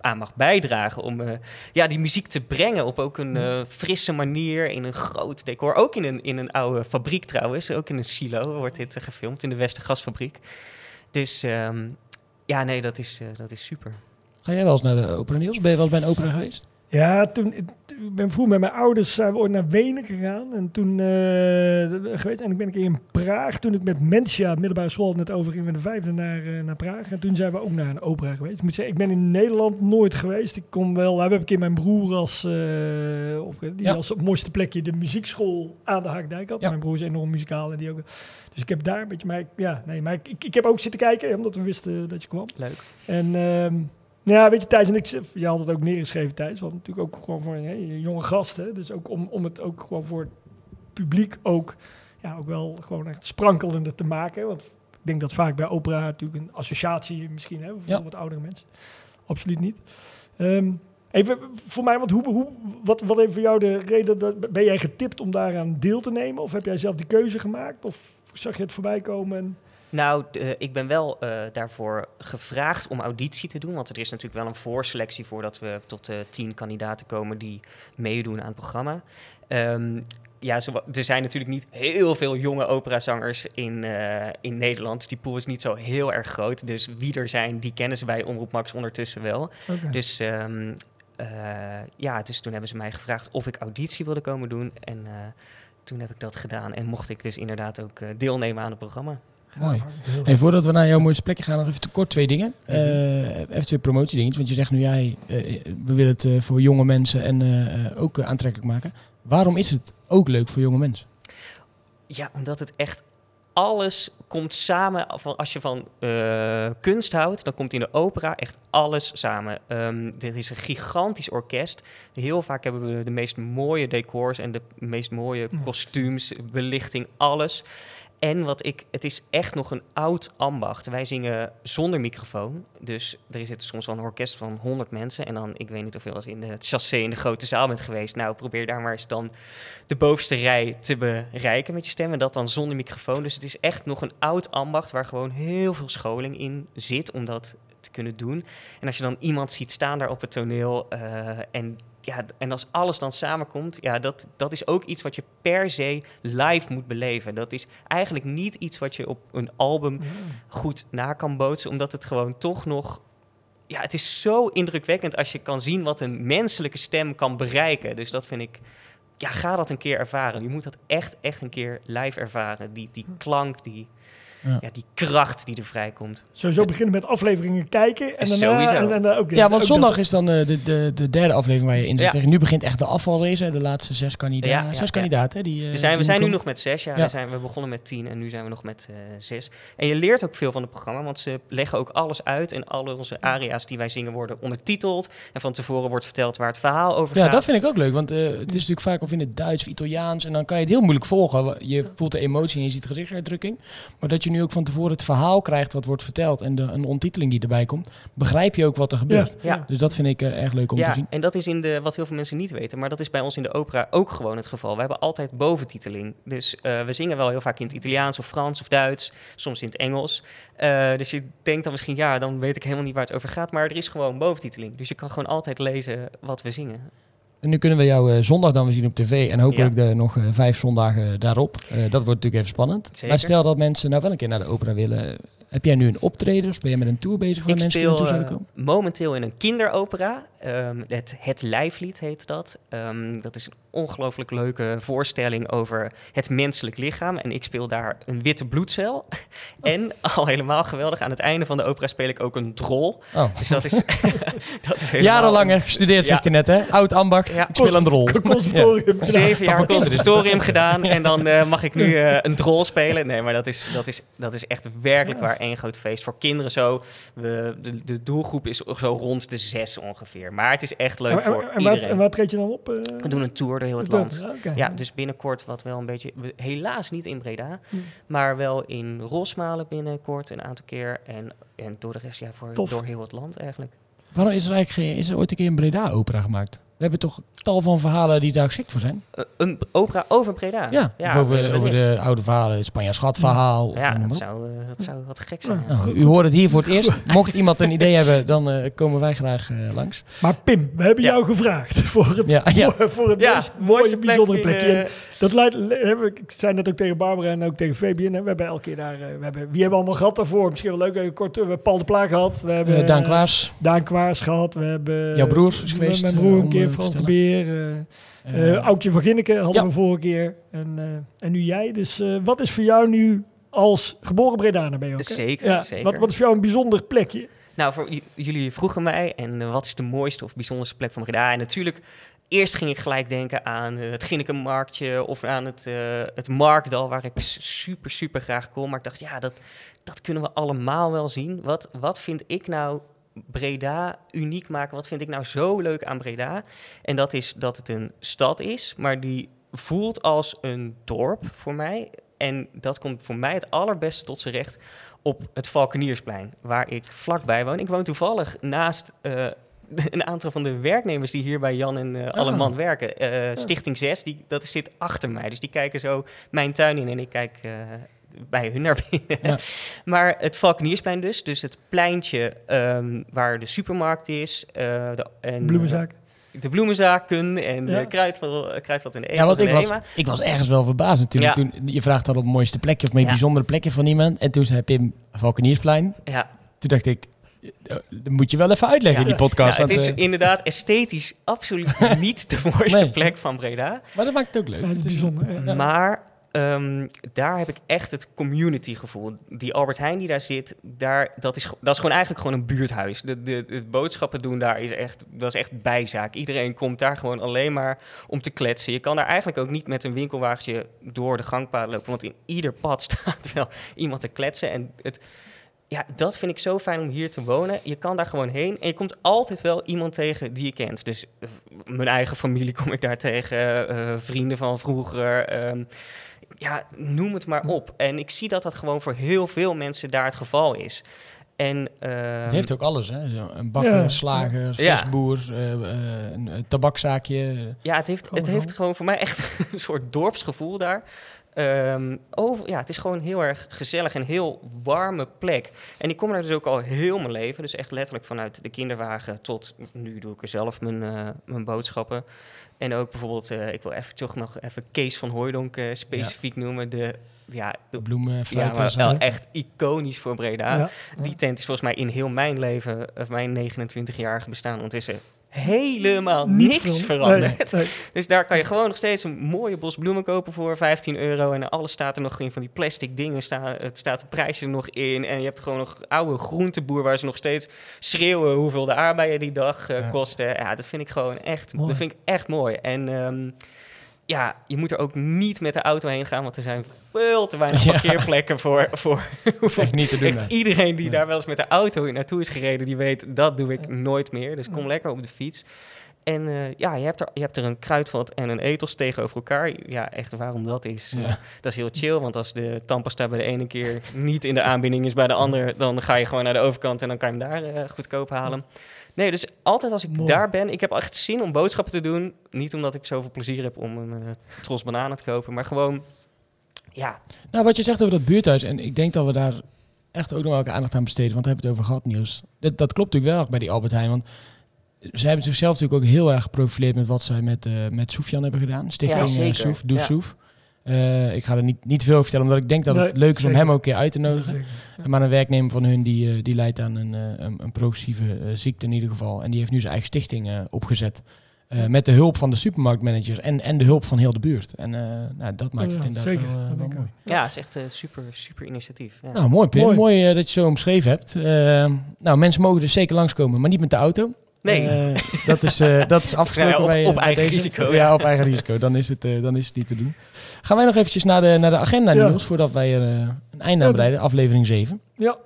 aan mag bijdragen om eh, ja, die muziek te brengen op ook een eh, frisse manier, in een groot decor. Ook in een, in een oude fabriek trouwens, ook in een silo wordt dit eh, gefilmd, in de Westergasfabriek. Dus ehm, ja, nee, dat is, eh, dat is super. Ga jij wel eens naar de opera Niels? Ben je wel eens bij een opera geweest? Ja, toen, ik ben vroeg met mijn ouders zijn we ooit naar Wenen gegaan. En toen eh, geweest. En ik ben een keer in Praag. Toen ik met Mensia, middelbare school, net overging met de vijfde naar, eh, naar Praag. En toen zijn we ook naar een opera geweest. Ik moet zeggen, ik ben in Nederland nooit geweest. Ik kom wel, we hebben een keer mijn broer als, eh, op, die Ja. als op het mooiste plekje de muziekschool aan de Haakdijk had. Ja. Mijn broer is enorm muzikaal en die ook. Dus ik heb daar een beetje, maar ik- ja, nee, maar ik, ik, ik heb ook zitten kijken, omdat we wisten dat je kwam. Leuk. En ehm, ja, weet je, Thijs en ik, je had het ook neergeschreven, Thijs. Want natuurlijk ook gewoon voor jonge gast. Hè? Dus ook om, om het ook gewoon voor het publiek ook, ja, ook wel gewoon echt sprankelender te maken. Want ik denk dat vaak bij opera natuurlijk een associatie misschien hebben voor Ja. wat oudere mensen. Absoluut niet. Ehm, even voor mij, want hoe, hoe, wat, wat heeft voor jou de reden, dat, ben jij getipt om daaraan deel te nemen? Of heb jij zelf die keuze gemaakt? Of zag je het voorbij komen? En, Nou, eh, ik ben wel eh, daarvoor gevraagd om auditie te doen. Want er is natuurlijk wel een voorselectie voordat we tot de tien kandidaten komen die meedoen aan het programma. Ehm, ja, zo, er zijn natuurlijk niet heel veel jonge operazangers in, eh, in Nederland. Die pool is niet zo heel erg groot. Dus wie er zijn, die kennen ze bij Omroep Max ondertussen wel. Dus ehm, eh, ja, dus toen hebben ze mij gevraagd of ik auditie wilde komen doen. En toen heb ik dat gedaan. En mocht ik dus inderdaad ook deelnemen aan het programma. Mooi. Hey, voordat we naar jouw mooiste plekje gaan, nog even te kort twee dingen. Mhm. Eh, even twee promotiedingetjes. Want je zegt nu, jij, eh, we willen het eh, voor jonge mensen en eh, eh, ook aantrekkelijk maken. Waarom is het ook leuk voor jonge mensen? Ja, omdat het echt alles komt samen. Van, als je van eh, kunst houdt, dan komt in de opera echt alles samen. Ehm, er is een gigantisch orkest. Heel vaak hebben we de meest mooie decors en de meest mooie kostuums, belichting, alles. En wat ik, het is echt nog een oud ambacht. Wij zingen zonder microfoon. Dus er zit soms wel een orkest van 100 mensen. En dan, ik weet niet of je wel eens in het chassé in de grote zaal bent geweest. Nou, probeer daar maar eens dan de bovenste rij te bereiken met je stem. En dat dan zonder microfoon. Dus het is echt nog een oud ambacht waar gewoon heel veel scholing in zit om dat te kunnen doen. En als je dan iemand ziet staan daar op het toneel eh, en ja, en als alles dan samenkomt, ja, dat, dat is ook iets wat je per se live moet beleven. Dat is eigenlijk niet iets wat je op een album goed na kan bootsen, omdat het gewoon toch nog. Ja, het is zo indrukwekkend als je kan zien wat een menselijke stem kan bereiken. Dus dat vind ik. Ja, ga dat een keer ervaren. Je moet dat echt, echt een keer live ervaren. Die, die klank, die, Ja. ja. die kracht die er vrijkomt. Sowieso beginnen met afleveringen kijken. En daarna. En, en, ook, Ja, want ook zondag dat- is dan eh, de, de, de derde aflevering waar je in zit. Ja. Nu begint echt de afvalrace, hè, de laatste zes, kandida Ja, ja, zes ja. kandidaten. hè, Die, eh, We zijn, we zijn nu nog met zes, ja. Ja. We, zijn, we begonnen met tien en nu zijn we nog met eh, zes. En je leert ook veel van het programma, want ze leggen ook alles uit. En alle onze aria's die wij zingen worden ondertiteld. En van tevoren wordt verteld waar het verhaal over Ja, gaat. dat vind ik ook leuk, want eh, het is natuurlijk vaak of in het Duits of Italiaans. En dan kan je het heel moeilijk volgen. Je voelt de emotie en je ziet de gezichtsuitdrukking. Maar dat je nu ook van tevoren het verhaal krijgt wat wordt verteld en de, een ontiteling die erbij komt, begrijp je ook wat er gebeurt. Ja. Dus dat vind ik eh, erg leuk om ja, te zien. en dat is in de, wat heel veel mensen niet weten, maar dat is bij ons in de opera ook gewoon het geval. We hebben altijd boventiteling. Dus eh, we zingen wel heel vaak in het Italiaans of Frans of Duits, soms in het Engels. Eh, dus je denkt dan misschien, ja, dan weet ik helemaal niet waar het over gaat. Maar er is gewoon boventiteling. Dus je kan gewoon altijd lezen wat we zingen. En nu kunnen we jou eh, zondag dan weer zien op tv en hopelijk Ja. de, nog eh, vijf zondagen daarop. Eh, dat wordt natuurlijk even spannend. Zeker. Maar stel dat mensen nou wel een keer naar de opera willen. Heb jij nu een optreden of ben je met een tour bezig waar Ik mensen naartoe speel zouden eh, komen? momenteel in een kinderopera. Ehm, het, het Lijflied heet dat. Ehm, dat is een ongelooflijk leuke voorstelling over het menselijk lichaam. En ik speel daar een witte bloedcel. En al helemaal geweldig, aan het einde van de opera speel ik ook een drol. Oh. Dus dat is, dat is helemaal Jarenlang gestudeerd, Ja. zegt hij net hè? Oud ambacht, Ja. ik speel een rol. Conservatorium. Zeven jaar conservatorium gedaan en dan eh, mag ik nu eh, een drol spelen. Nee, maar dat is, dat is, dat is echt werkelijk waar één groot feest. Voor kinderen zo, we, de, de doelgroep is zo rond de zes ongeveer. Maar het is echt leuk En, voor en, iedereen. en waar treed je dan op? eh? We doen een tour door heel het Dat- land. Ja, dus binnenkort wat wel een beetje... we- Helaas niet in Breda, Hm. maar wel in Rosmalen binnenkort een aantal keer. En, en door de rest, ja, voor, Tof. door heel het land eigenlijk. Waarom is er eigenlijk geen, is er ooit een keer een Breda opera gemaakt? We hebben toch tal van verhalen die daar geschikt voor zijn? Eh, een opera over Breda. Ja, of over, over de oude verhalen, het Spanjaard schatverhaal. Of Ja, maar dat op. zou, eh, dat zou wat gek zijn. ja. Nou, u hoort het hier voor het eerst. Mocht iemand een idee hebben, dan eh, komen wij graag eh, langs. Maar Pim, we hebben Ja. jou gevraagd voor het, Ja, ja. Voor, voor het Ja, meest mooiste mooie, plek bijzondere plekje. eh, En dat leidt, we- ik zei net ook tegen Barbara en ook tegen Fabian. hè, We hebben elke keer daar, eh, we hebben, wie hebben we allemaal gehad daarvoor? Misschien wel leuk, eh, kort, eh, we hebben Paul de Plaag gehad. We hebben Eh, Daan eh, Kwaas, Daan Kwaars gehad. We hebben Jouw broer is geweest, Mijn eh, broer een keer, eh, Frans de. Beer. Eh eh, eh, Aukje van Ginneken hadden ja. we vorige keer. En, eh, en nu jij. Dus eh, wat is voor jou nu als geboren Bredaner ben je ook? hè? Zeker, Ja, zeker. Wat, wat is voor jou een bijzonder plekje? Nou, voor, jullie vroegen mij, en eh, wat is de mooiste of bijzonderste plek van Breda? En natuurlijk, eerst ging ik gelijk denken aan eh, het Ginnekenmarktje of aan het, eh, het Markdal, waar ik super, super graag kom. Maar ik dacht, ja, dat, dat kunnen we allemaal wel zien. Wat, wat vind ik nou Breda uniek maken? Wat vind ik nou zo leuk aan Breda? En dat is dat het een stad is, maar die voelt als een dorp voor mij. En dat komt voor mij het allerbeste tot zijn recht op het Valkeniersplein, waar ik vlakbij woon. Ik woon toevallig naast eh, een aantal van de werknemers die hier bij Jan en eh Alleman werken. Eh, Stichting 6, die, dat zit achter mij. Dus die kijken zo mijn tuin in en ik kijk bij hun naar binnen. Ja. Maar het Valkeniersplein dus, dus het pleintje ehm, waar de supermarkt is. eh, de, en, Bloemenzaak. eh, de bloemenzaken en Ja. de kruidvat, eh, kruidvat en de ja, want ik was, ik was ergens wel verbaasd natuurlijk. Ja. Toen je vraagt had op het mooiste plekje of het meest Ja. bijzondere plekje van iemand. En toen zei Pim Valkeniersplein. Ja, Toen dacht ik, dat moet je wel even uitleggen in die podcast. Ja, het want, is inderdaad esthetisch absoluut niet de mooiste Nee. plek van Breda. maar dat maakt het ook leuk. Ja, dat is bijzonder. ja. Maar ehm, daar heb ik echt het community gevoel. Die Albert Heijn die daar zit, daar, dat, is, dat is gewoon eigenlijk gewoon een buurthuis. De, de, het boodschappen doen daar is echt, dat is echt bijzaak. Iedereen komt daar gewoon alleen maar om te kletsen. Je kan daar eigenlijk ook niet met een winkelwagentje door de gangpaden lopen, want in ieder pad staat wel iemand te kletsen. En het, ja, dat vind ik zo fijn om hier te wonen. Je kan daar gewoon heen en je komt altijd wel iemand tegen die je kent. Dus eh, mijn eigen familie kom ik daar tegen, eh, vrienden van vroeger. ehm, ja, noem het maar op. En ik zie dat dat gewoon voor heel veel mensen daar het geval is. En, ehm, Het heeft ook alles, hè? Zo, Een bakker, Ja. een slager, Ja. visboer, eh, eh, een, een tabakzaakje. eh. Ja, het heeft, het Gewoon heeft gewoon voor mij echt een soort dorpsgevoel daar. Ehm, over, ja, het is gewoon heel erg gezellig en heel warme plek. En ik kom daar dus ook al heel mijn leven. Dus echt letterlijk vanuit de kinderwagen tot nu doe ik er zelf mijn, eh, mijn boodschappen. En ook bijvoorbeeld, eh, ik wil even toch nog even Kees van Hooijdonk eh, specifiek noemen. De, ja, de, bloemen, ja, wel echt iconisch voor Breda. Ja. Die tent is volgens mij in heel mijn leven, of mijn 29-jarige bestaan ondertussen, helemaal Niet niks veel. veranderd. Nee, nee. Dus daar kan je gewoon nog steeds een mooie bos bloemen kopen voor 15 euro. En alles staat er nog in van die plastic dingen. Sta, het staat het prijsje er nog in. En je hebt gewoon nog oude groenteboer waar ze nog steeds schreeuwen hoeveel de aardbeien die dag eh, Ja. kosten. Ja, dat vind ik gewoon echt, Mooi. dat vind ik echt mooi. En ehm, ja, je moet er ook niet met de auto heen gaan, want er zijn veel te weinig Ja. parkeerplekken voor, voor Dat niet te doen. Iedereen die daar wel eens met de auto naartoe is gereden, die weet dat doe ik nooit meer. Dus kom Ja. lekker op de fiets. En eh, ja, je hebt, er, je hebt er een kruidvat en een ethos tegenover elkaar. Ja, echt waarom dat is. Ja. dat is heel chill, want als de tandpasta bij de ene keer niet in de aanbieding is bij de andere, dan ga je gewoon naar de overkant en dan kan je hem daar eh, goedkoop halen. Nee, dus altijd als ik Mooi. daar ben, ik heb echt zin om boodschappen te doen. Niet omdat ik zoveel plezier heb om een eh, tros bananen te kopen, maar gewoon, ja, Nou, wat je zegt over dat buurthuis, en ik denk dat we daar echt ook nog wel aandacht aan besteden, want we hebben het over gehad, Niels. Dat, dat klopt natuurlijk wel bij die Albert Heijn, want ze hebben zichzelf natuurlijk ook heel erg geprofileerd met wat zij met, eh met Soefjan hebben gedaan. Stichting Ja, eh. Soef, Doe Ja. Soef. Eh, ik ga er niet, niet veel over vertellen, omdat ik denk dat het Nee, leuk is om hem ook een keer uit te nodigen. Maar een werknemer van hun die, eh, die leidt aan een, eh, een, een progressieve eh, ziekte in ieder geval. En die heeft nu zijn eigen stichting eh, opgezet. Eh, met de hulp van de supermarktmanagers en, en de hulp van heel de buurt. En eh, nou, dat maakt het inderdaad zeker. wel, mooi. ja, het is echt een super, super initiatief. Ja. Nou, mooi Pim. Mooi, Mooi. dat je zo omschreven hebt. Nou, mensen mogen dus zeker langskomen, maar niet met de auto. Nee. Dat, is, eh, dat is afgesproken Ja, op- bij, op bij eigen deze. risico, Ja, ja. op eigen risico. Dan is, het, eh, dan is het niet te doen. Gaan wij nog eventjes naar de, naar de agenda, Ja. Niels, voordat wij er eh, een einde aan breiden. Aflevering 7. Ja.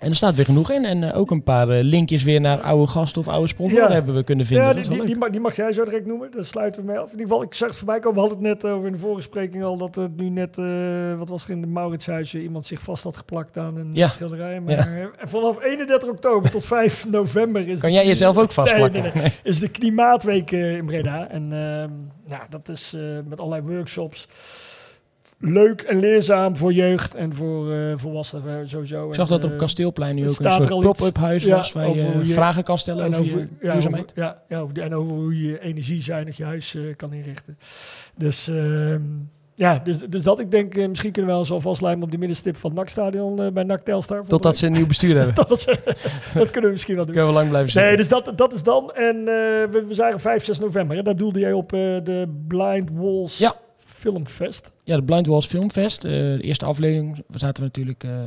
En er staat weer genoeg in. En eh, ook een paar eh, linkjes weer naar oude gasten of oude sponsoren Ja. hebben we kunnen vinden. Ja, dat die, die, mag, die mag jij zo direct noemen. Daar sluiten we mee af. In ieder geval, ik zag voorbij komen. We hadden het net over in de vorige spreking al dat het nu net, eh, wat was er in de Mauritshuizen, iemand zich vast had geplakt aan een Ja. schilderij. Maar eh, vanaf 31 oktober tot 5 november is Kan jij jezelf ook vastplakken? Nee, nee, nee. is de Klimaatweek in Breda. En nou, dat is met allerlei workshops. Leuk en leerzaam voor jeugd en voor eh, volwassenen sowieso. Ik zag En, dat op eh, Kasteelplein nu ook een soort pop-up huis Ja, was. Waar je, vragen kan stellen en over, over, je ja, duurzaamheid. over, ja, ja, over en over hoe je energiezuinig je huis eh, kan inrichten. Dus ehm, ja, dus, dus dat ik denk, eh, misschien kunnen we wel zo vastlijmen op de middenstip van het NAC-stadion eh, bij NAC Telstar. Totdat ze een nieuw bestuur hebben. dat, dat kunnen we misschien wel doen. Kunnen we lang blijven zitten. Nee, dus dat, dat is dan. En eh, we, we zagen 5, 6 november. Hè, daar doelde jij op eh, de Blind Walls Ja. Filmfest. Ja, de Blind Walls Filmfest. eh, de eerste aflevering zaten we natuurlijk eh, Bij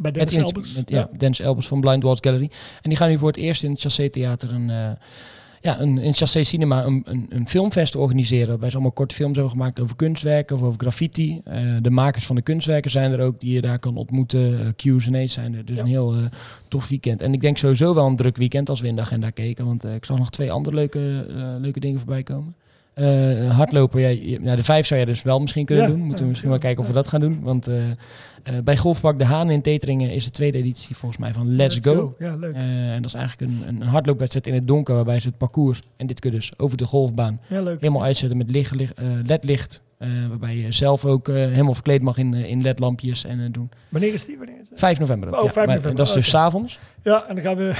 met, Dennis in- Elbers. met- ja, Dennis Elbers van Blind Walls Gallery. En die gaan nu voor het eerst in het Chassé Theater een, eh, ja, een, in het Chassé Cinema een, een, een filmfest organiseren. Waarbij ze allemaal korte films hebben gemaakt over kunstwerken of over graffiti. De makers van de kunstwerken zijn er ook die je daar kan ontmoeten. Eh, Q&A's zijn er. Dus Ja. een heel tof weekend. En ik denk sowieso wel een druk weekend als we in de agenda keken. Want ik zag nog twee andere leuke, leuke dingen voorbij komen. Eh, hardlopen, ja, nou, de vijf zou je dus wel misschien kunnen Ja. doen. Moeten we misschien wel kijken of we dat gaan doen. Want eh, eh, bij Golfpark De Haan in Teteringen is de tweede editie volgens mij van Let's, Go. Ja, leuk. En dat is eigenlijk een, een hardloopwedstrijd in het donker, waarbij ze het parcours, en dit kun je dus over de golfbaan, Ja, leuk. helemaal uitzetten met licht, licht, ledlicht. waarbij je zelf ook helemaal verkleed mag in, in ledlampjes en doen. Wanneer is die? Wanneer is het? 5 november. Oh, ja. 5 Maar november, Dat is dus oké. 's avonds. Ja, en dan gaan we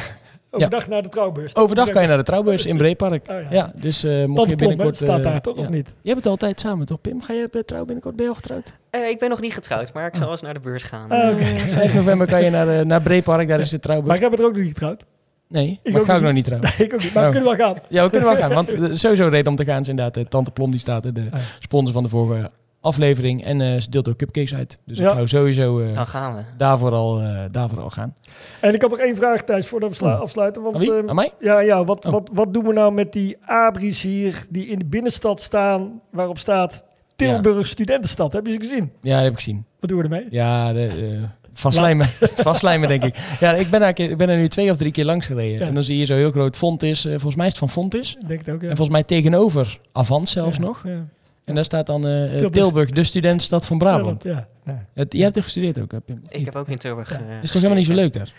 overdag naar de trouwbeurs. Overdag kan je naar de trouwbeurs in Breepark. Oh, ja. ja. dus eh mocht Tante je Plom, binnenkort... staat eh, daar toch, ja. of niet? Je hebt het altijd samen, toch Pim? Ga je eh, trouwen binnenkort? Ben je al getrouwd? Eh, ik ben nog niet getrouwd, maar ik zal eens naar de beurs gaan. Ah, oké. Eh, 5 november kan je naar, naar Breepark, daar is de Maar trouwbeurs. ik heb het ook nog niet getrouwd. Nee, ik maar ga ook niet. nog niet trouwen. ik ook niet. Maar we Oh. kunnen wel gaan. Ja, we kunnen wel gaan. Want sowieso reden om te gaan is inderdaad Tante Plom, die staat de Ah. sponsor van de vorige aflevering. En eh, ze deelt ook cupcakes uit. Dus Ja. ik zou sowieso eh, Dan gaan we. daarvoor, al, eh, daarvoor al gaan. En ik had nog één vraag, Thijs, voordat we Oh. afsluiten. Want, Aan ehm, Aan mij? Ja, ja wat, Oh. wat, wat doen we nou met die abris hier die in de binnenstad staan, waarop staat Tilburg Studentenstad? Heb je ze gezien? Ja, dat heb ik gezien. Wat doen we ermee? Ja, de, eh, vastlijmen. vastlijmen, denk ik. Ja, ik ben, daar, ik ben er nu twee of drie keer langs gereden. Ja. En dan zie je zo heel groot Fontis. eh volgens mij is het van Fontis. Ik denk het ook, ja. En volgens mij tegenover Avans zelfs Ja, nog. Ja. En daar staat dan eh, Tilburg. Tilburg, de studentenstad van Brabant. Ja, dat- ja. Nee. Het, jij hebt er gestudeerd ook, hè, Pim? Ik heb ook in Tilburg. Ja. eh, Is toch helemaal niet zo leuk daar?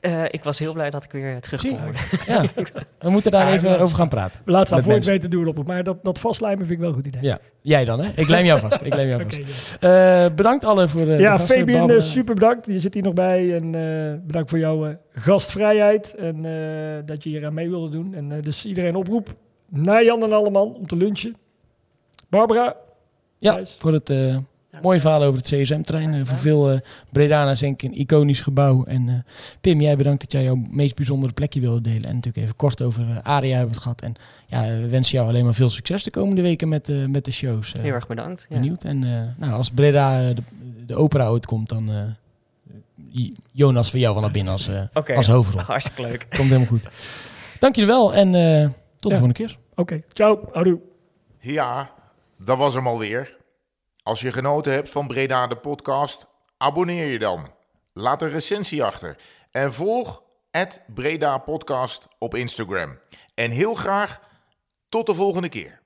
Eh, ik was heel blij dat ik weer terug Zie kon. je? Ja, we moeten daar Ja, even laatst- over gaan praten. We laten Met daar voor het mensen. weten doen op. Maar dat, dat vastlijmen vind ik wel een goed idee. Ja, jij dan, hè? Ik lijm jou vast. Ik lijm jou vast. ja. Eh, bedankt alle voor de ja. Fabian, super bedankt. Je zit hier nog bij. En eh, bedankt voor jouw eh, gastvrijheid. En eh, dat je hier aan mee wilde doen. En dus iedereen oproep naar Jan en Alleman om te lunchen. Barbara, Ja, Thijs. voor het eh, mooie verhaal over het CSM-trein. Eh, voor veel eh Bredana's denk ik een iconisch gebouw. En eh, Pim, jij bedankt dat jij jouw meest bijzondere plekje wilde delen. En natuurlijk even kort over eh, Aria hebben we het gehad. En ja, we wensen jou alleen maar veel succes de komende weken met, eh, met de shows. Eh, Heel erg bedankt. Ja. benieuwd. En eh, nou, als Breda eh, de, de opera uitkomt, dan eh, Jonas voor jou van naar binnen als, eh, Oké, als hoofdrol. hartstikke leuk. Komt helemaal goed. Dank jullie wel en eh, tot de volgende keer. Oké, ciao. Houdoe. Ja, dat was hem alweer. Als je genoten hebt van Breda de podcast, abonneer je dan. Laat een recensie achter. En volg het Breda podcast op Instagram. En heel graag tot de volgende keer.